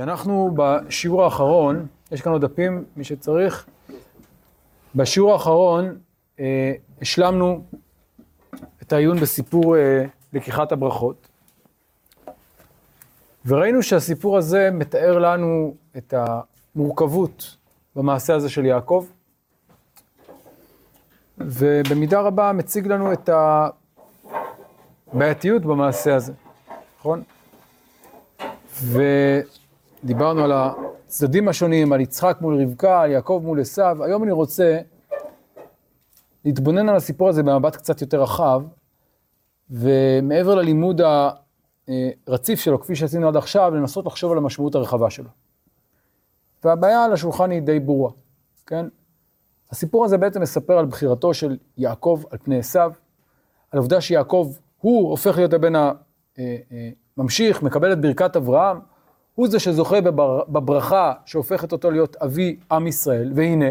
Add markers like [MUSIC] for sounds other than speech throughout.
אנחנו בשיעור האחרון, יש כאן עוד דפים, מי שצריך. בשיעור האחרון אה, השלמנו את העיון בסיפור אה, לקיחת הברכות, וראינו שהסיפור הזה מתאר לנו את המורכבות במעשה הזה של יעקב, ובמידה רבה מציג לנו את הבעייתיות במעשה הזה, נכון? ודיברנו על הצדדים השונים, על יצחק מול רבקה, על יעקב מול עשיו. היום אני רוצה להתבונן על הסיפור הזה במבט קצת יותר רחב, ומעבר ללימוד הרציף שלו, כפי שעשינו עד עכשיו, לנסות לחשוב על המשמעות הרחבה שלו. והבעיה על השולחן היא די ברורה, כן? הסיפור הזה בעצם מספר על בחירתו של יעקב על פני עשיו, על העובדה שיעקב, הוא הופך להיות הבן הממשיך, מקבל את ברכת אברהם, הוא זה שזוכה בבר, בברכה שהופכת אותו להיות אבי עם ישראל, והנה,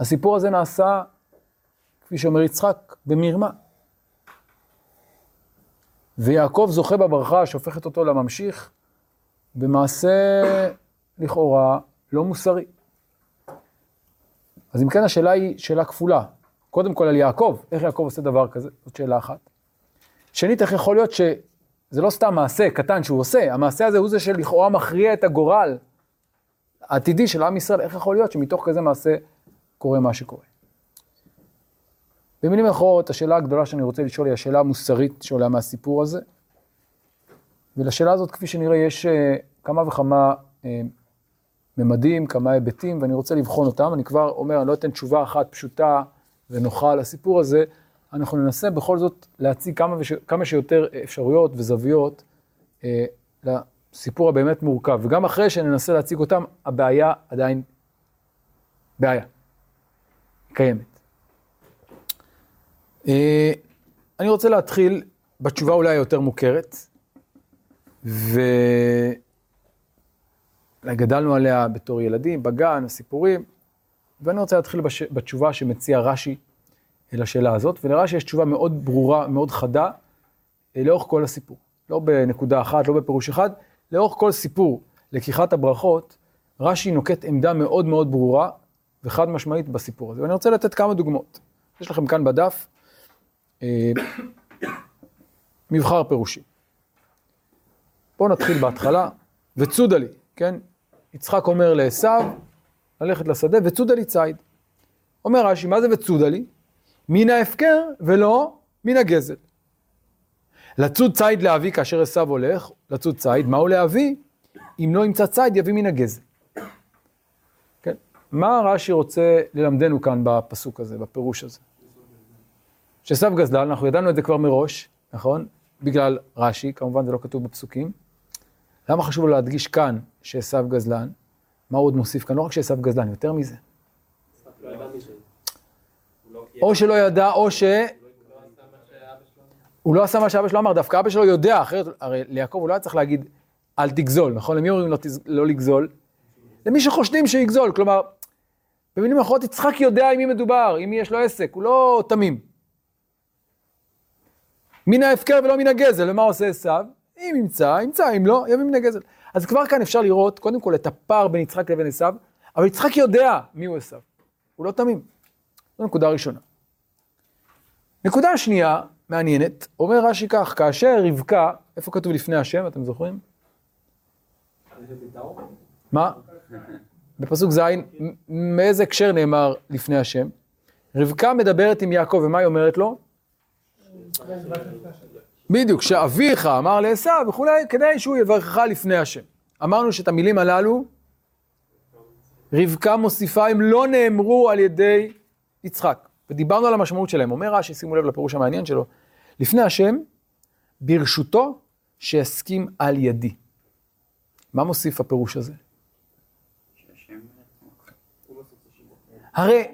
הסיפור הזה נעשה, כפי שאומר יצחק, במרמה. ויעקב זוכה בברכה שהופכת אותו לממשיך, במעשה לכאורה לא מוסרי. אז אם כן השאלה היא שאלה כפולה. קודם כל על יעקב, איך יעקב עושה דבר כזה? זאת שאלה אחת. שנית, איך יכול להיות שזה לא סתם מעשה קטן שהוא עושה, המעשה הזה הוא זה שלכאורה מכריע את הגורל העתידי של עם ישראל, איך יכול להיות שמתוך כזה מעשה קורה מה שקורה? במילים אחרות, השאלה הגדולה שאני רוצה לשאול היא השאלה המוסרית שעולה מהסיפור הזה. ולשאלה הזאת, כפי שנראה, יש uh, כמה וכמה uh, ממדים, כמה היבטים, ואני רוצה לבחון אותם. אני כבר אומר, אני לא אתן תשובה אחת פשוטה ונוחה לסיפור הזה, אנחנו ננסה בכל זאת להציג כמה, וש... כמה שיותר אפשרויות וזוויות uh, לסיפור הבאמת מורכב. וגם אחרי שננסה להציג אותם, הבעיה עדיין בעיה, קיימת. אה, אני רוצה להתחיל בתשובה אולי היותר מוכרת, ואולי גדלנו עליה בתור ילדים, בגן, הסיפורים, ואני רוצה להתחיל בש... בתשובה שמציע רש"י לשאלה הזאת, ולרש"י יש תשובה מאוד ברורה, מאוד חדה, אה, לאורך כל הסיפור. לא בנקודה אחת, לא בפירוש אחד, לאורך כל סיפור לקיחת הברכות, רש"י נוקט עמדה מאוד מאוד ברורה וחד משמעית בסיפור הזה. ואני רוצה לתת כמה דוגמאות. יש לכם כאן בדף אה, מבחר פירושים. בואו נתחיל בהתחלה, וצודה לי, כן? יצחק אומר לעשו, ללכת לשדה, וצודה לי ציד. אומר רש"י, מה זה וצודה לי? מן ההפקר ולא מן הגזל. לצוד ציד לאבי כאשר עשו הולך, לצוד ציד, מהו לאבי? אם לא ימצא ציד, יביא מן הגזל. כן? מה רש"י רוצה ללמדנו כאן בפסוק הזה, בפירוש הזה? שעשו גזלן, אנחנו ידענו את זה כבר מראש, נכון? בגלל רש"י, כמובן זה לא כתוב בפסוקים. למה חשוב להדגיש כאן שעשו גזלן? מה הוא עוד מוסיף כאן? לא רק שעשו גזלן, יותר מזה. או שלא ידע, או ש... הוא לא עשה מה שאבא שלו אמר, דווקא אבא שלו יודע, אחרת, הרי ליעקב הוא לא היה צריך להגיד, אל תגזול, נכון? למי אומרים לא, לא לגזול? למי שחושדים שיגזול, כלומר, במילים אחרות, יצחק יודע עם מי מדובר, עם מי יש לו עסק, הוא לא תמים. מן ההפקר ולא מן הגזל, ומה עושה עשיו? אם ימצא, ימצא, אם לא, יביא מן הגזל. אז כבר כאן אפשר לראות, קודם כל, את הפער בין יצחק לבין עשיו, אבל יצחק יודע מי הוא עשיו. הוא לא תמים. זו נקודה ראשונה. נקודה שנייה, מעניינת, אומר רש"י כך, כאשר רבקה, איפה כתוב לפני השם, אתם זוכרים? מה? בפסוק ז', מאיזה הקשר נאמר לפני השם? רבקה מדברת עם יעקב, ומה היא אומרת לו? בדיוק, שאביך אמר לעשו וכולי, כדי שהוא יברכך לפני השם. אמרנו שאת המילים הללו, רבקה מוסיפה, הם לא נאמרו על ידי יצחק. ודיברנו על המשמעות שלהם. אומר רש"י, שימו לב לפירוש המעניין שלו, לפני השם, ברשותו שיסכים על ידי. מה מוסיף הפירוש הזה? הרי,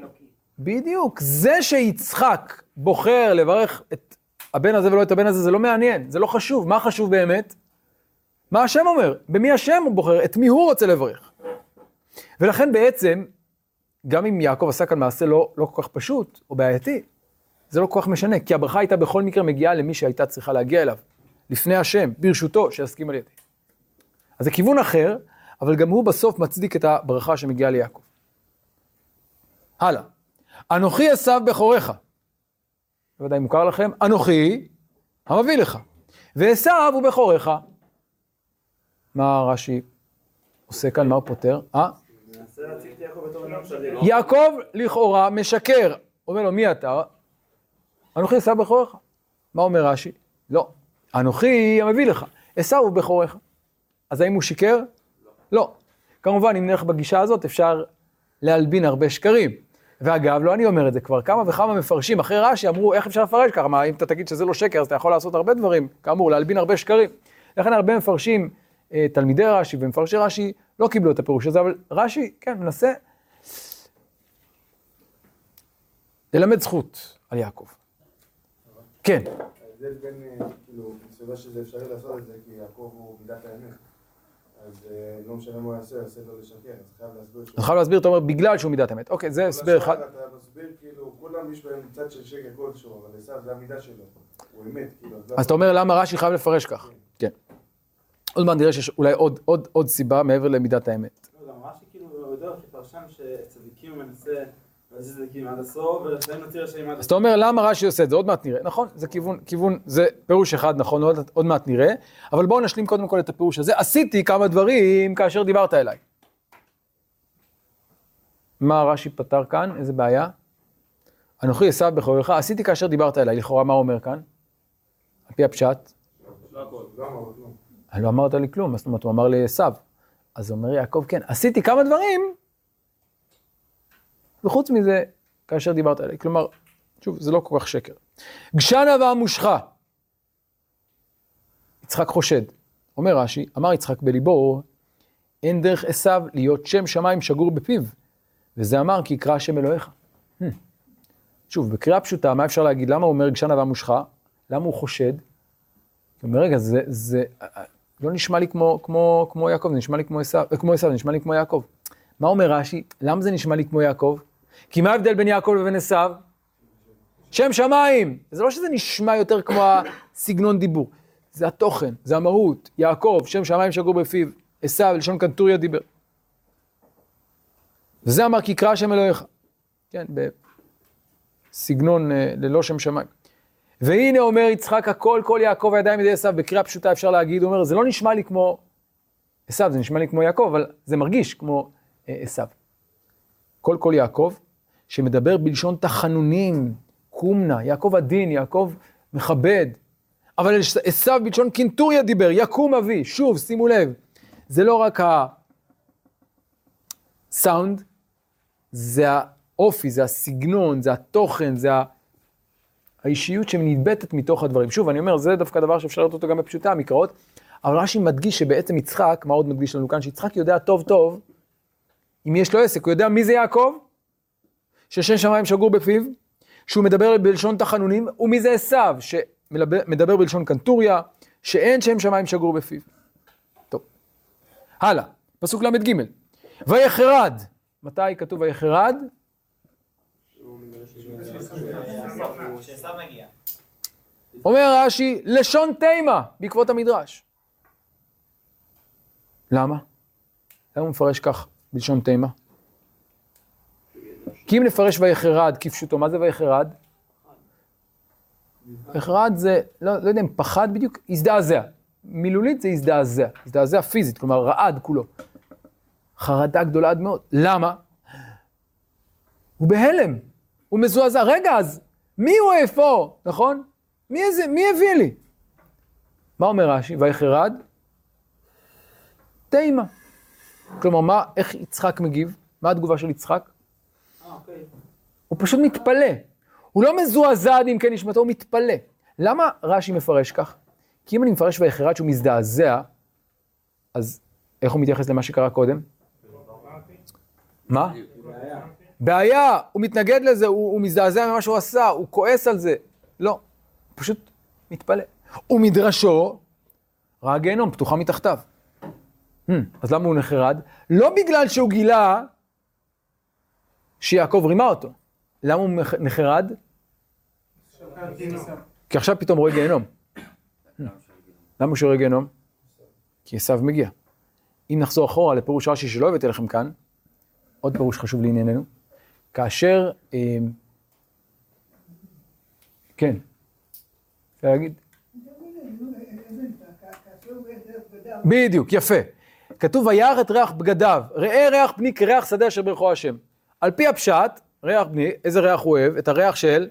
בדיוק, זה שיצחק בוחר לברך את הבן הזה ולא את הבן הזה, זה לא מעניין, זה לא חשוב. מה חשוב באמת? מה השם אומר? במי השם הוא בוחר? את מי הוא רוצה לברך? ולכן בעצם, גם אם יעקב עשה כאן מעשה לא, לא כל כך פשוט או בעייתי, זה לא כל כך משנה, כי הברכה הייתה בכל מקרה מגיעה למי שהייתה צריכה להגיע אליו, לפני השם, ברשותו, שיסכים על ידי. אז זה כיוון אחר, אבל גם הוא בסוף מצדיק את הברכה שמגיעה ליעקב. הלאה. אנוכי עשיו בכורך. בוודאי מוכר לכם, אנוכי המביא לך. ועשיו הוא בכורך. מה רש"י עושה כאן, מה הוא פותר? אה? יעקב לכאורה משקר. אומר לו, מי אתה? אנוכי עשיו בכורך. מה אומר רש"י? לא. אנוכי המביא לך. עשיו הוא בכורך. אז האם הוא שיקר? לא. כמובן, אם נלך בגישה הזאת, אפשר להלבין הרבה שקרים. ואגב, לא אני אומר את זה, כבר כמה וכמה מפרשים אחרי רש"י אמרו, איך אפשר לפרש ככה? מה, אם אתה תגיד שזה לא שקר, אז אתה יכול לעשות הרבה דברים, כאמור, להלבין הרבה שקרים. לכן הרבה מפרשים, אה, תלמידי רש"י ומפרשי רש"י, לא קיבלו את הפירוש הזה, אבל רש"י, כן, מנסה ללמד זכות על יעקב. כן. ההבדל בין, אה, כאילו, מסתבר שזה אפשרי לעשות את זה, כי יעקב הוא מידת האמת. אז אה, לא משנה מה הוא יעשה, יעשה לו לשקר, אז חייב להסביר אתה חייב להסביר, אתה אומר, בגלל שהוא מידת אמת. אוקיי, זה הסבר אחד. אתה מסביר, כאילו, כולם יש בהם צד של שקר כלשהו, אבל עשיו זה המידה שלו. הוא אמת, כאילו. אז אתה אומר, למה רש"י חייב לפרש כך? כן. עוד מעט נראה שיש אולי עוד, עוד, עוד סיבה מעבר למידת האמת. לא, גם רש"י כאילו יודע כפרשן שצדיקים מנסה עד אז אתה אומר, למה רש"י עושה את זה? עוד מעט נראה. נכון, זה כיוון, כיוון, זה פירוש אחד, נכון, עוד, עוד מעט נראה. אבל בואו נשלים קודם כל את הפירוש הזה. עשיתי כמה דברים כאשר דיברת אליי. מה רש"י פתר כאן? איזה בעיה? אנוכי עשיו בכורך, עשיתי כאשר דיברת אליי. לכאורה, מה הוא אומר כאן? על פי הפשט. לא אמרת לי כלום, זאת אומרת, הוא אמר לי עשיו. אז אומר יעקב, כן, עשיתי כמה דברים, וחוץ מזה, כאשר דיברת עליי. כלומר, שוב, זה לא כל כך שקר. גשנה והמושכה. יצחק חושד. אומר רש"י, אמר יצחק בליבו, אין דרך עשיו להיות שם שמיים שגור בפיו. וזה אמר כי יקרא השם אלוהיך. Hmm. שוב, בקריאה פשוטה, מה אפשר להגיד? למה הוא אומר גשנה והמושכה? למה הוא חושד? הוא אומר, רגע, זה, זה לא נשמע לי כמו, כמו, כמו יעקב, זה נשמע לי כמו עשיו, כמו עשיו, זה נשמע לי כמו יעקב. מה אומר רש"י? למה זה נשמע לי כמו יעקב? כי מה ההבדל בין יעקב לבין עשיו? שם שמיים. זה לא שזה נשמע יותר כמו הסגנון דיבור, זה התוכן, זה המהות. יעקב, שם שמיים שגור בפיו, עשיו, לשון קנטוריה דיבר. וזה אמר כי קרא השם אלוהיך. כן, בסגנון אה, ללא שם שמיים. והנה אומר יצחק הכל כל יעקב הידיים ידי עשיו, בקריאה פשוטה אפשר להגיד, הוא אומר, זה לא נשמע לי כמו עשיו, זה נשמע לי כמו יעקב, אבל זה מרגיש כמו אה, עשיו. כל כל יעקב, שמדבר בלשון תחנונים, קומנה, יעקב עדין, יעקב מכבד, אבל עשיו בלשון קינטוריה דיבר, יקום אבי, שוב, שימו לב, זה לא רק הסאונד, זה האופי, זה הסגנון, זה התוכן, זה ה... האישיות שנדבטת מתוך הדברים. שוב, אני אומר, זה דווקא דבר שאפשר לראות אותו גם בפשוטי המקראות, אבל רש"י מדגיש שבעצם יצחק, מה עוד מדגיש לנו כאן? שיצחק יודע טוב טוב, אם יש לו עסק, הוא יודע מי זה יעקב, ששם שמיים שגור בפיו, שהוא מדבר בלשון תחנונים, ומי זה עשיו, שמדבר בלשון קנטוריה, שאין שם שמיים שגור בפיו. טוב, הלאה, פסוק ל"ג. ויחרד, מתי כתוב ויחרד? אומר רש"י, לשון תימה, בעקבות המדרש. למה? למה הוא מפרש כך בלשון תימה? כי אם נפרש ויחרד כפשוטו, מה זה ויחרד? ויחרד זה, לא, לא יודע אם פחד בדיוק, הזדעזע. מילולית זה הזדעזע, הזדעזע פיזית, כלומר רעד כולו. חרדה גדולה עד מאוד. למה? הוא בהלם, הוא מזועזע. רגע, אז מי הוא איפה, נכון? מי, איזה, מי הביא לי? מה אומר רש"י? ויחרד? תימה. כלומר, מה, איך יצחק מגיב? מה התגובה של יצחק? הוא פשוט מתפלא. הוא לא מזועזע עד אם כן נשמתו, הוא מתפלא. למה רש"י מפרש כך? כי אם אני מפרש ויחרד שהוא מזדעזע, אז איך הוא מתייחס למה שקרה קודם? מה? בעיה, הוא מתנגד לזה, הוא, הוא מזדעזע ממה שהוא עשה, הוא כועס על זה. לא, פשוט מתפלא. ומדרשו, ראה גיהנום, פתוחה מתחתיו. אז למה הוא נחרד? לא בגלל שהוא גילה שיעקב רימה אותו. למה הוא נחרד? כי עכשיו פתאום רואה גיהנום. למה שהוא רואה גיהנום? כי עשיו מגיע. אם נחזור אחורה לפירוש רש"י שלא הבאתי לכם כאן, עוד פירוש חשוב לענייננו, כאשר, אה, כן, אפשר להגיד? בדיוק, יפה. כתוב וירא את ריח בגדיו, ראה ריח בני כריח שדה אשר ברכו השם. על פי הפשט, ריח בני, איזה ריח הוא אוהב? את הריח של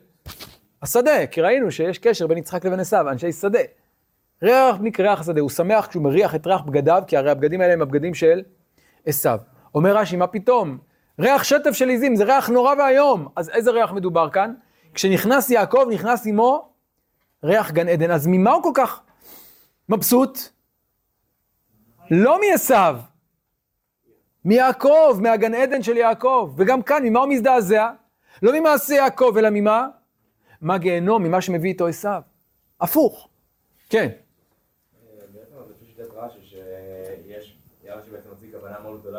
השדה, כי ראינו שיש קשר בין יצחק לבין עשיו, אנשי שדה. ריח בני כריח השדה, הוא שמח כשהוא מריח את ריח בגדיו, כי הרי הבגדים האלה הם הבגדים של עשיו. אומר רש"י, מה פתאום? ריח שטף של עיזים, זה ריח נורא ואיום. אז איזה ריח מדובר כאן? כשנכנס יעקב, נכנס עמו ריח גן עדן. אז ממה הוא כל כך מבסוט? לא מעשיו, מיעקב, מהגן עדן של יעקב. וגם כאן, ממה הוא מזדעזע? לא ממעשה יעקב, אלא ממה? מה גיהנום, ממה שמביא איתו עשיו. הפוך. כן.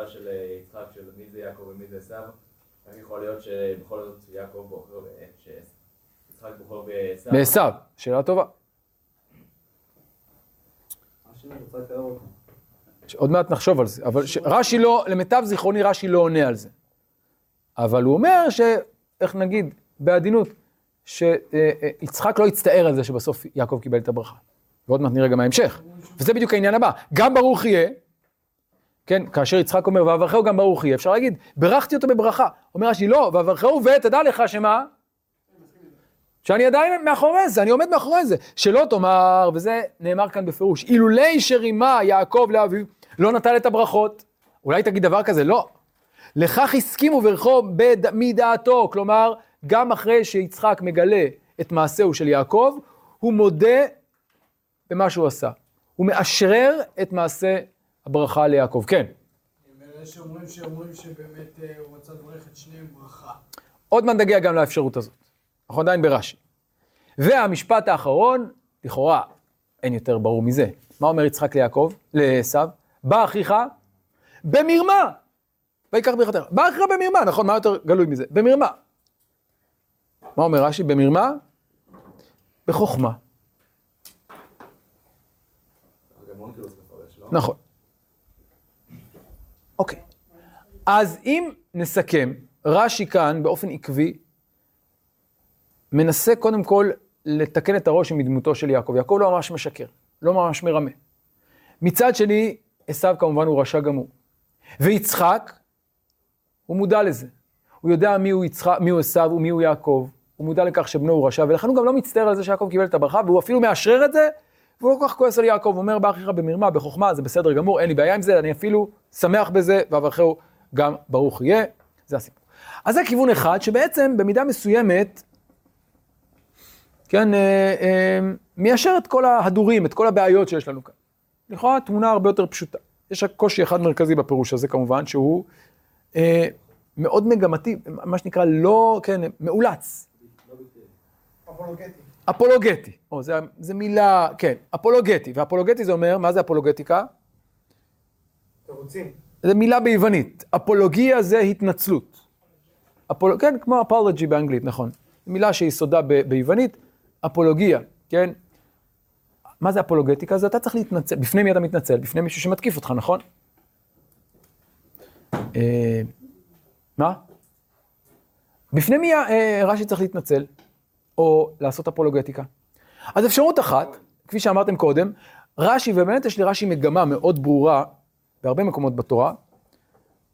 של יצחק, של יעקב יכול להיות שבכל זאת יעקב בוחר, שיצחק בוחר שאלה טובה. השם רוצה לתאר אותו. עוד מעט נחשוב על זה, אבל רש"י לא, למיטב זיכרוני רש"י לא עונה על זה. אבל הוא אומר ש... איך נגיד, בעדינות, שיצחק לא יצטער על זה שבסוף יעקב קיבל את הברכה. ועוד מעט נראה גם ההמשך. וזה בדיוק העניין הבא. גם ברוך יהיה, כן, כאשר יצחק אומר, ואברכהו גם ברוך יהיה, אפשר להגיד, ברכתי אותו בברכה. אומר רש"י, לא, ואברכהו ותדע לך שמה? שאני עדיין מאחורי זה, אני עומד מאחורי זה. שלא תאמר, וזה נאמר כאן בפירוש, אילולי שרימה יעקב לאביו, לא נטל את הברכות. אולי תגיד דבר כזה, לא. לכך הסכימו ברכו בד... מדעתו, כלומר, גם אחרי שיצחק מגלה את מעשהו של יעקב, הוא מודה במה שהוא עשה. הוא מאשרר את מעשה הברכה ליעקב. כן. יש אומרים שאומרים שבאמת אה, הוא רצה לברך את שניהם ברכה. עוד מעט נגיע גם לאפשרות הזאת. אנחנו עדיין ברש"י. והמשפט האחרון, לכאורה, אין יותר ברור מזה. מה אומר יצחק ליעקב, לעשו? בא אחיך במרמה. ויקח ברכתך. בא אחיך במרמה, נכון? מה יותר גלוי מזה? במרמה. מה אומר רש"י? במרמה? בחוכמה. נכון. אוקיי. אז אם נסכם, רש"י כאן באופן עקבי מנסה קודם כל לתקן את הרושם מדמותו של יעקב. יעקב לא ממש משקר, לא ממש מרמה. מצד שני, עשיו כמובן הוא רשע גמור. ויצחק, הוא מודע לזה. הוא יודע מי הוא, יצחק, מי הוא עשיו ומי הוא יעקב. הוא מודע לכך שבנו הוא רשע, ולכן הוא גם לא מצטער על זה שיעקב קיבל את הברכה, והוא אפילו מאשרר את זה, והוא לא כל כך כועס על יעקב, הוא אומר באחיך במרמה, בחוכמה, זה בסדר גמור, אין לי בעיה עם זה, אני אפילו שמח בזה, ואברכהו גם ברוך יהיה. זה הסיפור. אז זה כיוון אחד, שבעצם במידה מסוימת, כן, אה, אה, מיישר את כל ההדורים, את כל הבעיות שיש לנו כאן. לכאורה תמונה הרבה יותר פשוטה. יש רק קושי אחד מרכזי בפירוש הזה כמובן, שהוא אה, מאוד מגמתי, מה שנקרא לא, כן, מאולץ, אפולוגטי. אפולוגטי. או, זה, זה מילה, כן, אפולוגטי. ואפולוגטי זה אומר, מה זה אפולוגטיקה? תירוצים. זה מילה ביוונית. אפולוגיה זה התנצלות. אפול... כן, כמו אפולוגי באנגלית, נכון. מילה שיסודה ב... ביוונית, אפולוגיה, כן? מה זה אפולוגטיקה? זה אתה צריך להתנצל. בפני מי אתה מתנצל? בפני מישהו שמתקיף אותך, נכון? אה, מה? בפני מי אה, רש"י צריך להתנצל? או לעשות אפולוגטיקה? אז אפשרות אחת, כפי שאמרתם קודם, רש"י, ובאמת יש לרש"י מגמה מאוד ברורה בהרבה מקומות בתורה,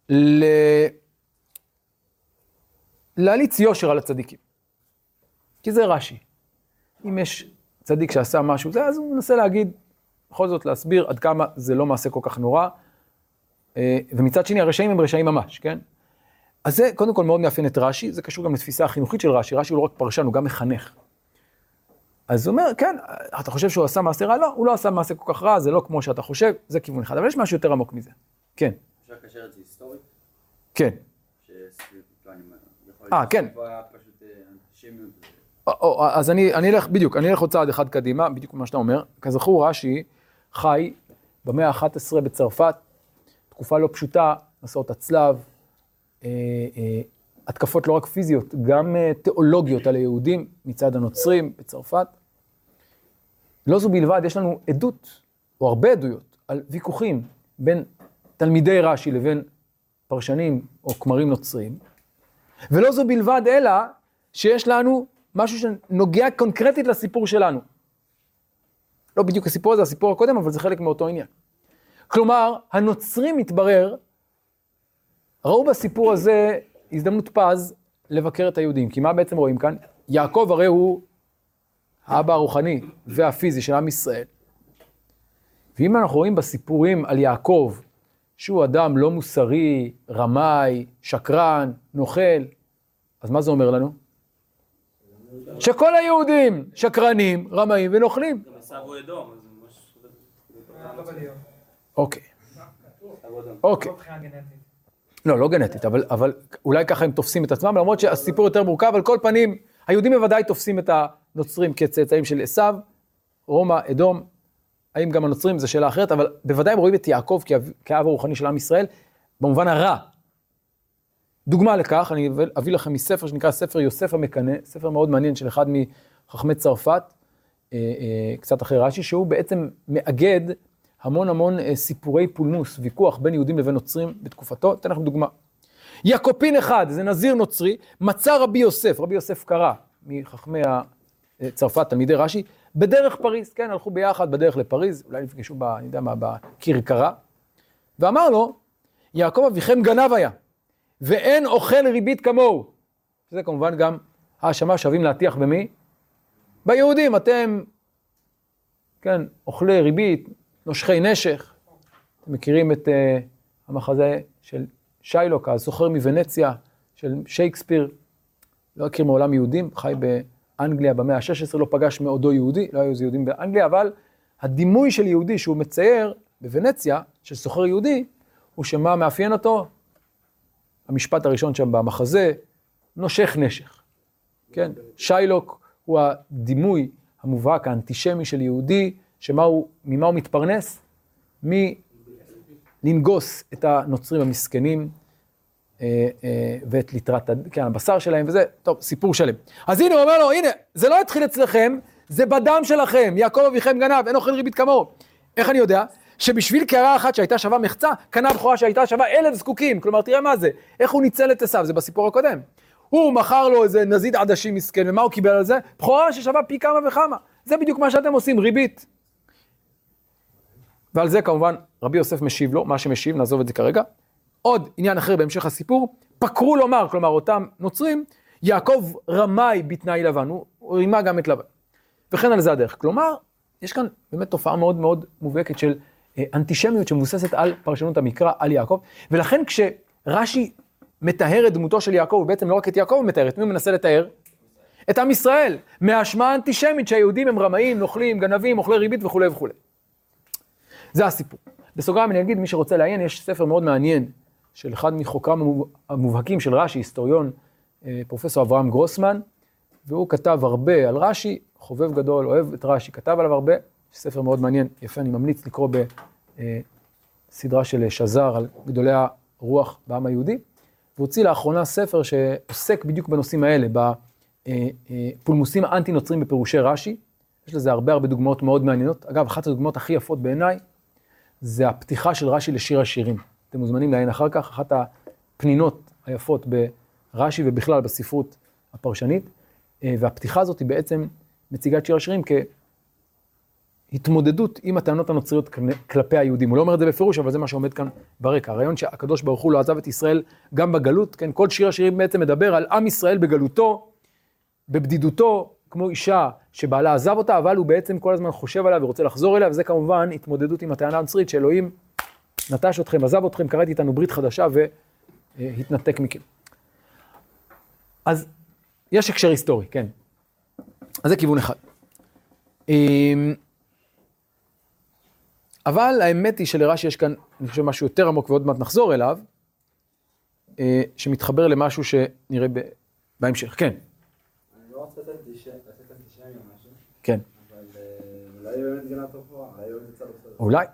ל... להליץ יושר על הצדיקים. כי זה רש"י. אם יש צדיק שעשה משהו זה, אז הוא מנסה להגיד, בכל זאת להסביר עד כמה זה לא מעשה כל כך נורא. אה, ומצד שני, הרשעים הם רשעים ממש, כן? אז זה קודם כל מאוד מאפיין את רש"י, זה קשור גם לתפיסה החינוכית של רש"י, רש"י הוא לא רק פרשן, הוא גם מחנך. אז הוא אומר, כן, אתה חושב שהוא עשה מעשה רע? לא, הוא לא עשה מעשה כל כך רע, זה לא כמו שאתה חושב, זה כיוון אחד, אבל יש משהו יותר עמוק מזה. כן, אפשר לקשר את זה היסטורית? כן. יכול אה, כן. אז אני, אני אלך, בדיוק, אני אלך עוד צעד אחד קדימה, בדיוק מה שאתה אומר. כזכור, רש"י חי במאה ה-11 בצרפת, תקופה לא פשוטה, מסעות הצלב, אה, אה, התקפות לא רק פיזיות, גם אה, תיאולוגיות על היהודים מצד הנוצרים בצרפת. לא זו בלבד, יש לנו עדות, או הרבה עדויות, על ויכוחים בין תלמידי רש"י לבין פרשנים או כמרים נוצרים. ולא זו בלבד, אלא שיש לנו משהו שנוגע קונקרטית לסיפור שלנו. לא בדיוק הסיפור הזה, הסיפור הקודם, אבל זה חלק מאותו עניין. כלומר, הנוצרים, מתברר, ראו בסיפור הזה הזדמנות פז לבקר את היהודים. כי מה בעצם רואים כאן? יעקב הרי הוא האבא הרוחני והפיזי של עם ישראל. ואם אנחנו רואים בסיפורים על יעקב, שהוא אדם לא מוסרי, רמאי, שקרן, נוכל, אז מה זה אומר לנו? שכל היהודים שקרנים, רמאים ונוכלים. גם עשיו הוא אדום, אז זה ממש... אוקיי. אוקיי. לא, לא גנטית, אבל, אבל אולי ככה הם תופסים את עצמם, למרות שהסיפור יותר מורכב, על כל פנים, היהודים בוודאי תופסים את הנוצרים כצאצאים של עשיו, רומא, אדום, האם גם הנוצרים זו שאלה אחרת, אבל בוודאי הם רואים את יעקב כאב, כאב הרוחני של עם ישראל, במובן הרע. דוגמה לכך, אני אביא לכם מספר שנקרא ספר יוסף המקנא, ספר מאוד מעניין של אחד מחכמי צרפת, אה, אה, קצת אחרי רש"י, שהוא בעצם מאגד המון המון אה, סיפורי פולמוס, ויכוח בין יהודים לבין נוצרים בתקופתו. אתן לכם דוגמה. יעקופין אחד, זה נזיר נוצרי, מצא רבי יוסף, רבי יוסף קרא, מחכמי צרפת, תלמידי רש"י, בדרך פריז, כן, הלכו ביחד בדרך לפריז, אולי נפגשו ב... אני יודע מה, בכרכרה, ואמר לו, יעקב אביכם גנב היה, ואין אוכל ריבית כמוהו. זה כמובן גם האשמה שווים להטיח במי? ביהודים, אתם, כן, אוכלי ריבית, נושכי נשך. אתם מכירים את uh, המחזה של שיילוק, הסוחר מוונציה, של שייקספיר, לא הכיר מעולם יהודים, חי באנגליה במאה ה-16, לא פגש מעודו יהודי, לא היו איזה יהודים באנגליה, אבל הדימוי של יהודי שהוא מצייר בוונציה, של סוחר יהודי, הוא שמה מאפיין אותו? המשפט הראשון שם במחזה, נושך נשך. כן? שיילוק הוא הדימוי המובהק, האנטישמי של יהודי, שמה הוא, ממה הוא מתפרנס? מלנגוס את הנוצרים המסכנים אה, אה, ואת ליטרת, כן, הבשר שלהם וזה, טוב, סיפור שלם. אז הנה, הוא אומר לו, הנה, זה לא התחיל אצלכם, זה בדם שלכם, יעקב אביכם גנב, אין אוכל ריבית כמוהו. איך אני יודע? שבשביל קערה אחת שהייתה שווה מחצה, קנה בכורה שהייתה שווה אלף זקוקים. כלומר, תראה מה זה, איך הוא ניצל את עשיו, זה בסיפור הקודם. הוא מכר לו איזה נזיד עדשים מסכן, ומה הוא קיבל על זה? בכורה ששווה פי כמה וכמה. זה בדיוק מה שאתם עושים, ריבית. ועל זה כמובן רבי יוסף משיב לו, מה שמשיב, נעזוב את זה כרגע. עוד עניין אחר בהמשך הסיפור, פקרו לומר, כלומר אותם נוצרים, יעקב רמאי בתנאי לבן, הוא רימה גם את לבן. וכן על זה הדרך. כלומר, יש כאן באמת תופעה מאוד מאוד מובהקת של אנטישמיות שמבוססת על פרשנות המקרא, על יעקב, ולכן כשרש"י מטהר את דמותו של יעקב, הוא בעצם לא רק את יעקב הוא מטהר, את מי הוא מנסה לטהר? את עם ישראל, מהאשמה האנטישמית שהיהודים הם רמאים, נוכלים, גנבים, אוכלי ריבית וכולי וכולי. זה הסיפור. בסוגריים אני אגיד, מי שרוצה לעיין, יש ספר מאוד מעניין של אחד מחוקריו המובהקים של רש"י, היסטוריון, אה, פרופסור אברהם גרוסמן, והוא כתב הרבה על רש"י, חובב גדול, אוהב את רש"י, כתב עליו הרבה, ספר מאוד מעניין, יפה, אני ממליץ לקרוא בסדרה של שזר על גדולי הרוח בעם היהודי. והוציא לאחרונה ספר שעוסק בדיוק בנושאים האלה, בפולמוסים האנטי-נוצרים בפירושי רש"י. יש לזה הרבה הרבה דוגמאות מאוד מעניינות. אגב, אחת הדוגמאות הכי יפות בעיניי, זה הפתיחה של רש"י לשיר השירים. אתם מוזמנים לעיין אחר כך, אחת הפנינות היפות ברש"י ובכלל בספרות הפרשנית. והפתיחה הזאת היא בעצם מציגה את שיר השירים כהתמודדות עם הטענות הנוצריות כלפי היהודים. הוא לא אומר את זה בפירוש, אבל זה מה שעומד כאן ברקע. הרעיון שהקדוש ברוך הוא לא עזב את ישראל גם בגלות, כן, כל שיר השירים בעצם מדבר על עם ישראל בגלותו, בבדידותו, כמו אישה שבעלה עזב אותה, אבל הוא בעצם כל הזמן חושב עליה ורוצה לחזור אליה, וזה כמובן התמודדות עם הטענה הנוצרית שאלוהים נטש אתכם, עזב אתכם, קראתי איתנו ברית חדשה והתנתק מכם. אז יש הקשר היסטורי, כן. אז זה כיוון אחד. אבל האמת היא שלרש"י יש כאן, אני חושב, משהו יותר עמוק ועוד מעט נחזור אליו, אה, שמתחבר למשהו שנראה בהמשך. כן. אני לא רוצה לתת אנטישמי או משהו, כן. אבל אה, אולי באמת גנב תופעה, אולי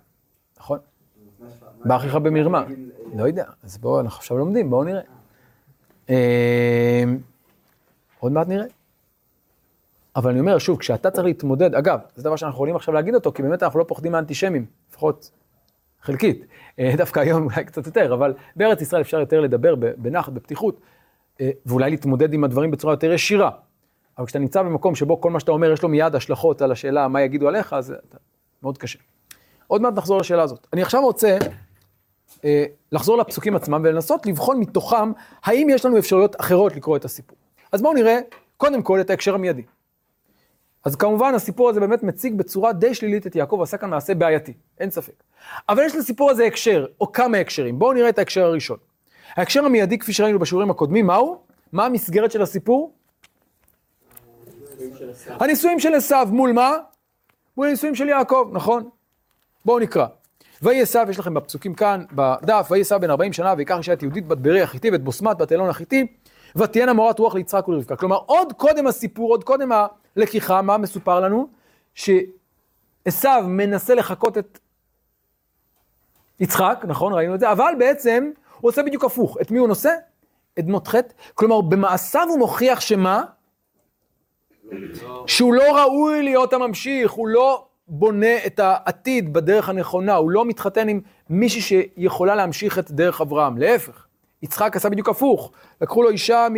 נכון. באחיך במרמה. לא יודע, אז בואו, אנחנו עכשיו לומדים, בואו נראה. אמ, עוד מעט נראה. אבל אני אומר, שוב, כשאתה צריך להתמודד, אגב, זה דבר שאנחנו יכולים עכשיו להגיד אותו, כי באמת אנחנו לא פוחדים מאנטישמים, לפחות חלקית. אה, דווקא היום אולי קצת יותר, אבל בארץ ישראל אפשר יותר לדבר בנחת, בפתיחות, אה, ואולי להתמודד עם הדברים בצורה יותר ישירה. אבל כשאתה נמצא במקום שבו כל מה שאתה אומר יש לו מיד השלכות על השאלה מה יגידו עליך, אז מאוד קשה. עוד מעט נחזור לשאלה הזאת. אני עכשיו רוצה אה, לחזור לפסוקים עצמם ולנסות לבחון מתוכם האם יש לנו אפשרויות אחרות לקרוא את הסיפור. אז בואו נראה קודם כל את ההקשר המיידי. אז כמובן הסיפור הזה באמת מציג בצורה די שלילית את יעקב, עשה כאן מעשה בעייתי, אין ספק. אבל יש לסיפור הזה הקשר, או כמה הקשרים. בואו נראה את ההקשר הראשון. ההקשר המיידי, כפי שראינו בשיעורים הקודמים, מהו? מה המסגרת של הסיפור? הנישואים של עשיו מול מה? מול הנישואים של יעקב, נכון? בואו נקרא. ויהי עשיו, יש לכם בפסוקים כאן, בדף, ויהי עשיו בן 40 שנה, ויקח אישה את יהודית בת ברי החיתי ואת בוסמת בת אלון החיתי, ותהיינה מורת רוח ליצחק ולרבקה. כלומר, עוד קודם הסיפור, עוד קודם הלקיחה, מה מסופר לנו? שעשיו מנסה לחקות את יצחק, נכון, ראינו את זה, אבל בעצם הוא עושה בדיוק הפוך. את מי הוא נושא? את בנות חטא. כלומר, במעשיו הוא מוכיח שמה? שהוא לא ראוי להיות הממשיך, הוא לא בונה את העתיד בדרך הנכונה, הוא לא מתחתן עם מישהי שיכולה להמשיך את דרך אברהם, להפך. יצחק עשה בדיוק הפוך, לקחו לו אישה מ...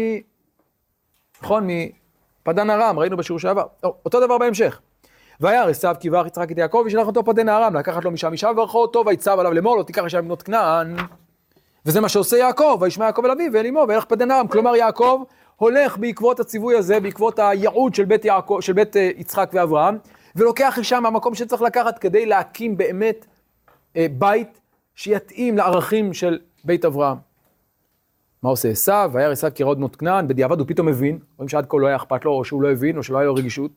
נכון, מפדן ארם, ראינו בשיעור שעבר. אותו דבר בהמשך. וירא עשיו כי יברך יצחק את יעקב וישלח אותו פדן ארם, לקחת לו משם אישה וברכו אותו ויצב עליו לאמור לו תיקח אישה מבנות כנען. וזה מה שעושה יעקב, וישמע יעקב אל אביו ואל אמו וילך פדן ארם. כלומר יעקב הולך בעקבות הציווי הזה, בעקבות הייעוד של בית, יעקב, של בית אה, יצחק ואברהם, ולוקח אישה מהמקום שצריך לקחת כדי להקים באמת אה, בית שיתאים לערכים של בית אברהם. מה עושה עשיו? וירא עשיו כי ראות בנות כנען, בדיעבד הוא פתאום מבין, רואים שעד כה לא היה אכפת לו, או שהוא לא הבין, או שלא היה לו רגישות.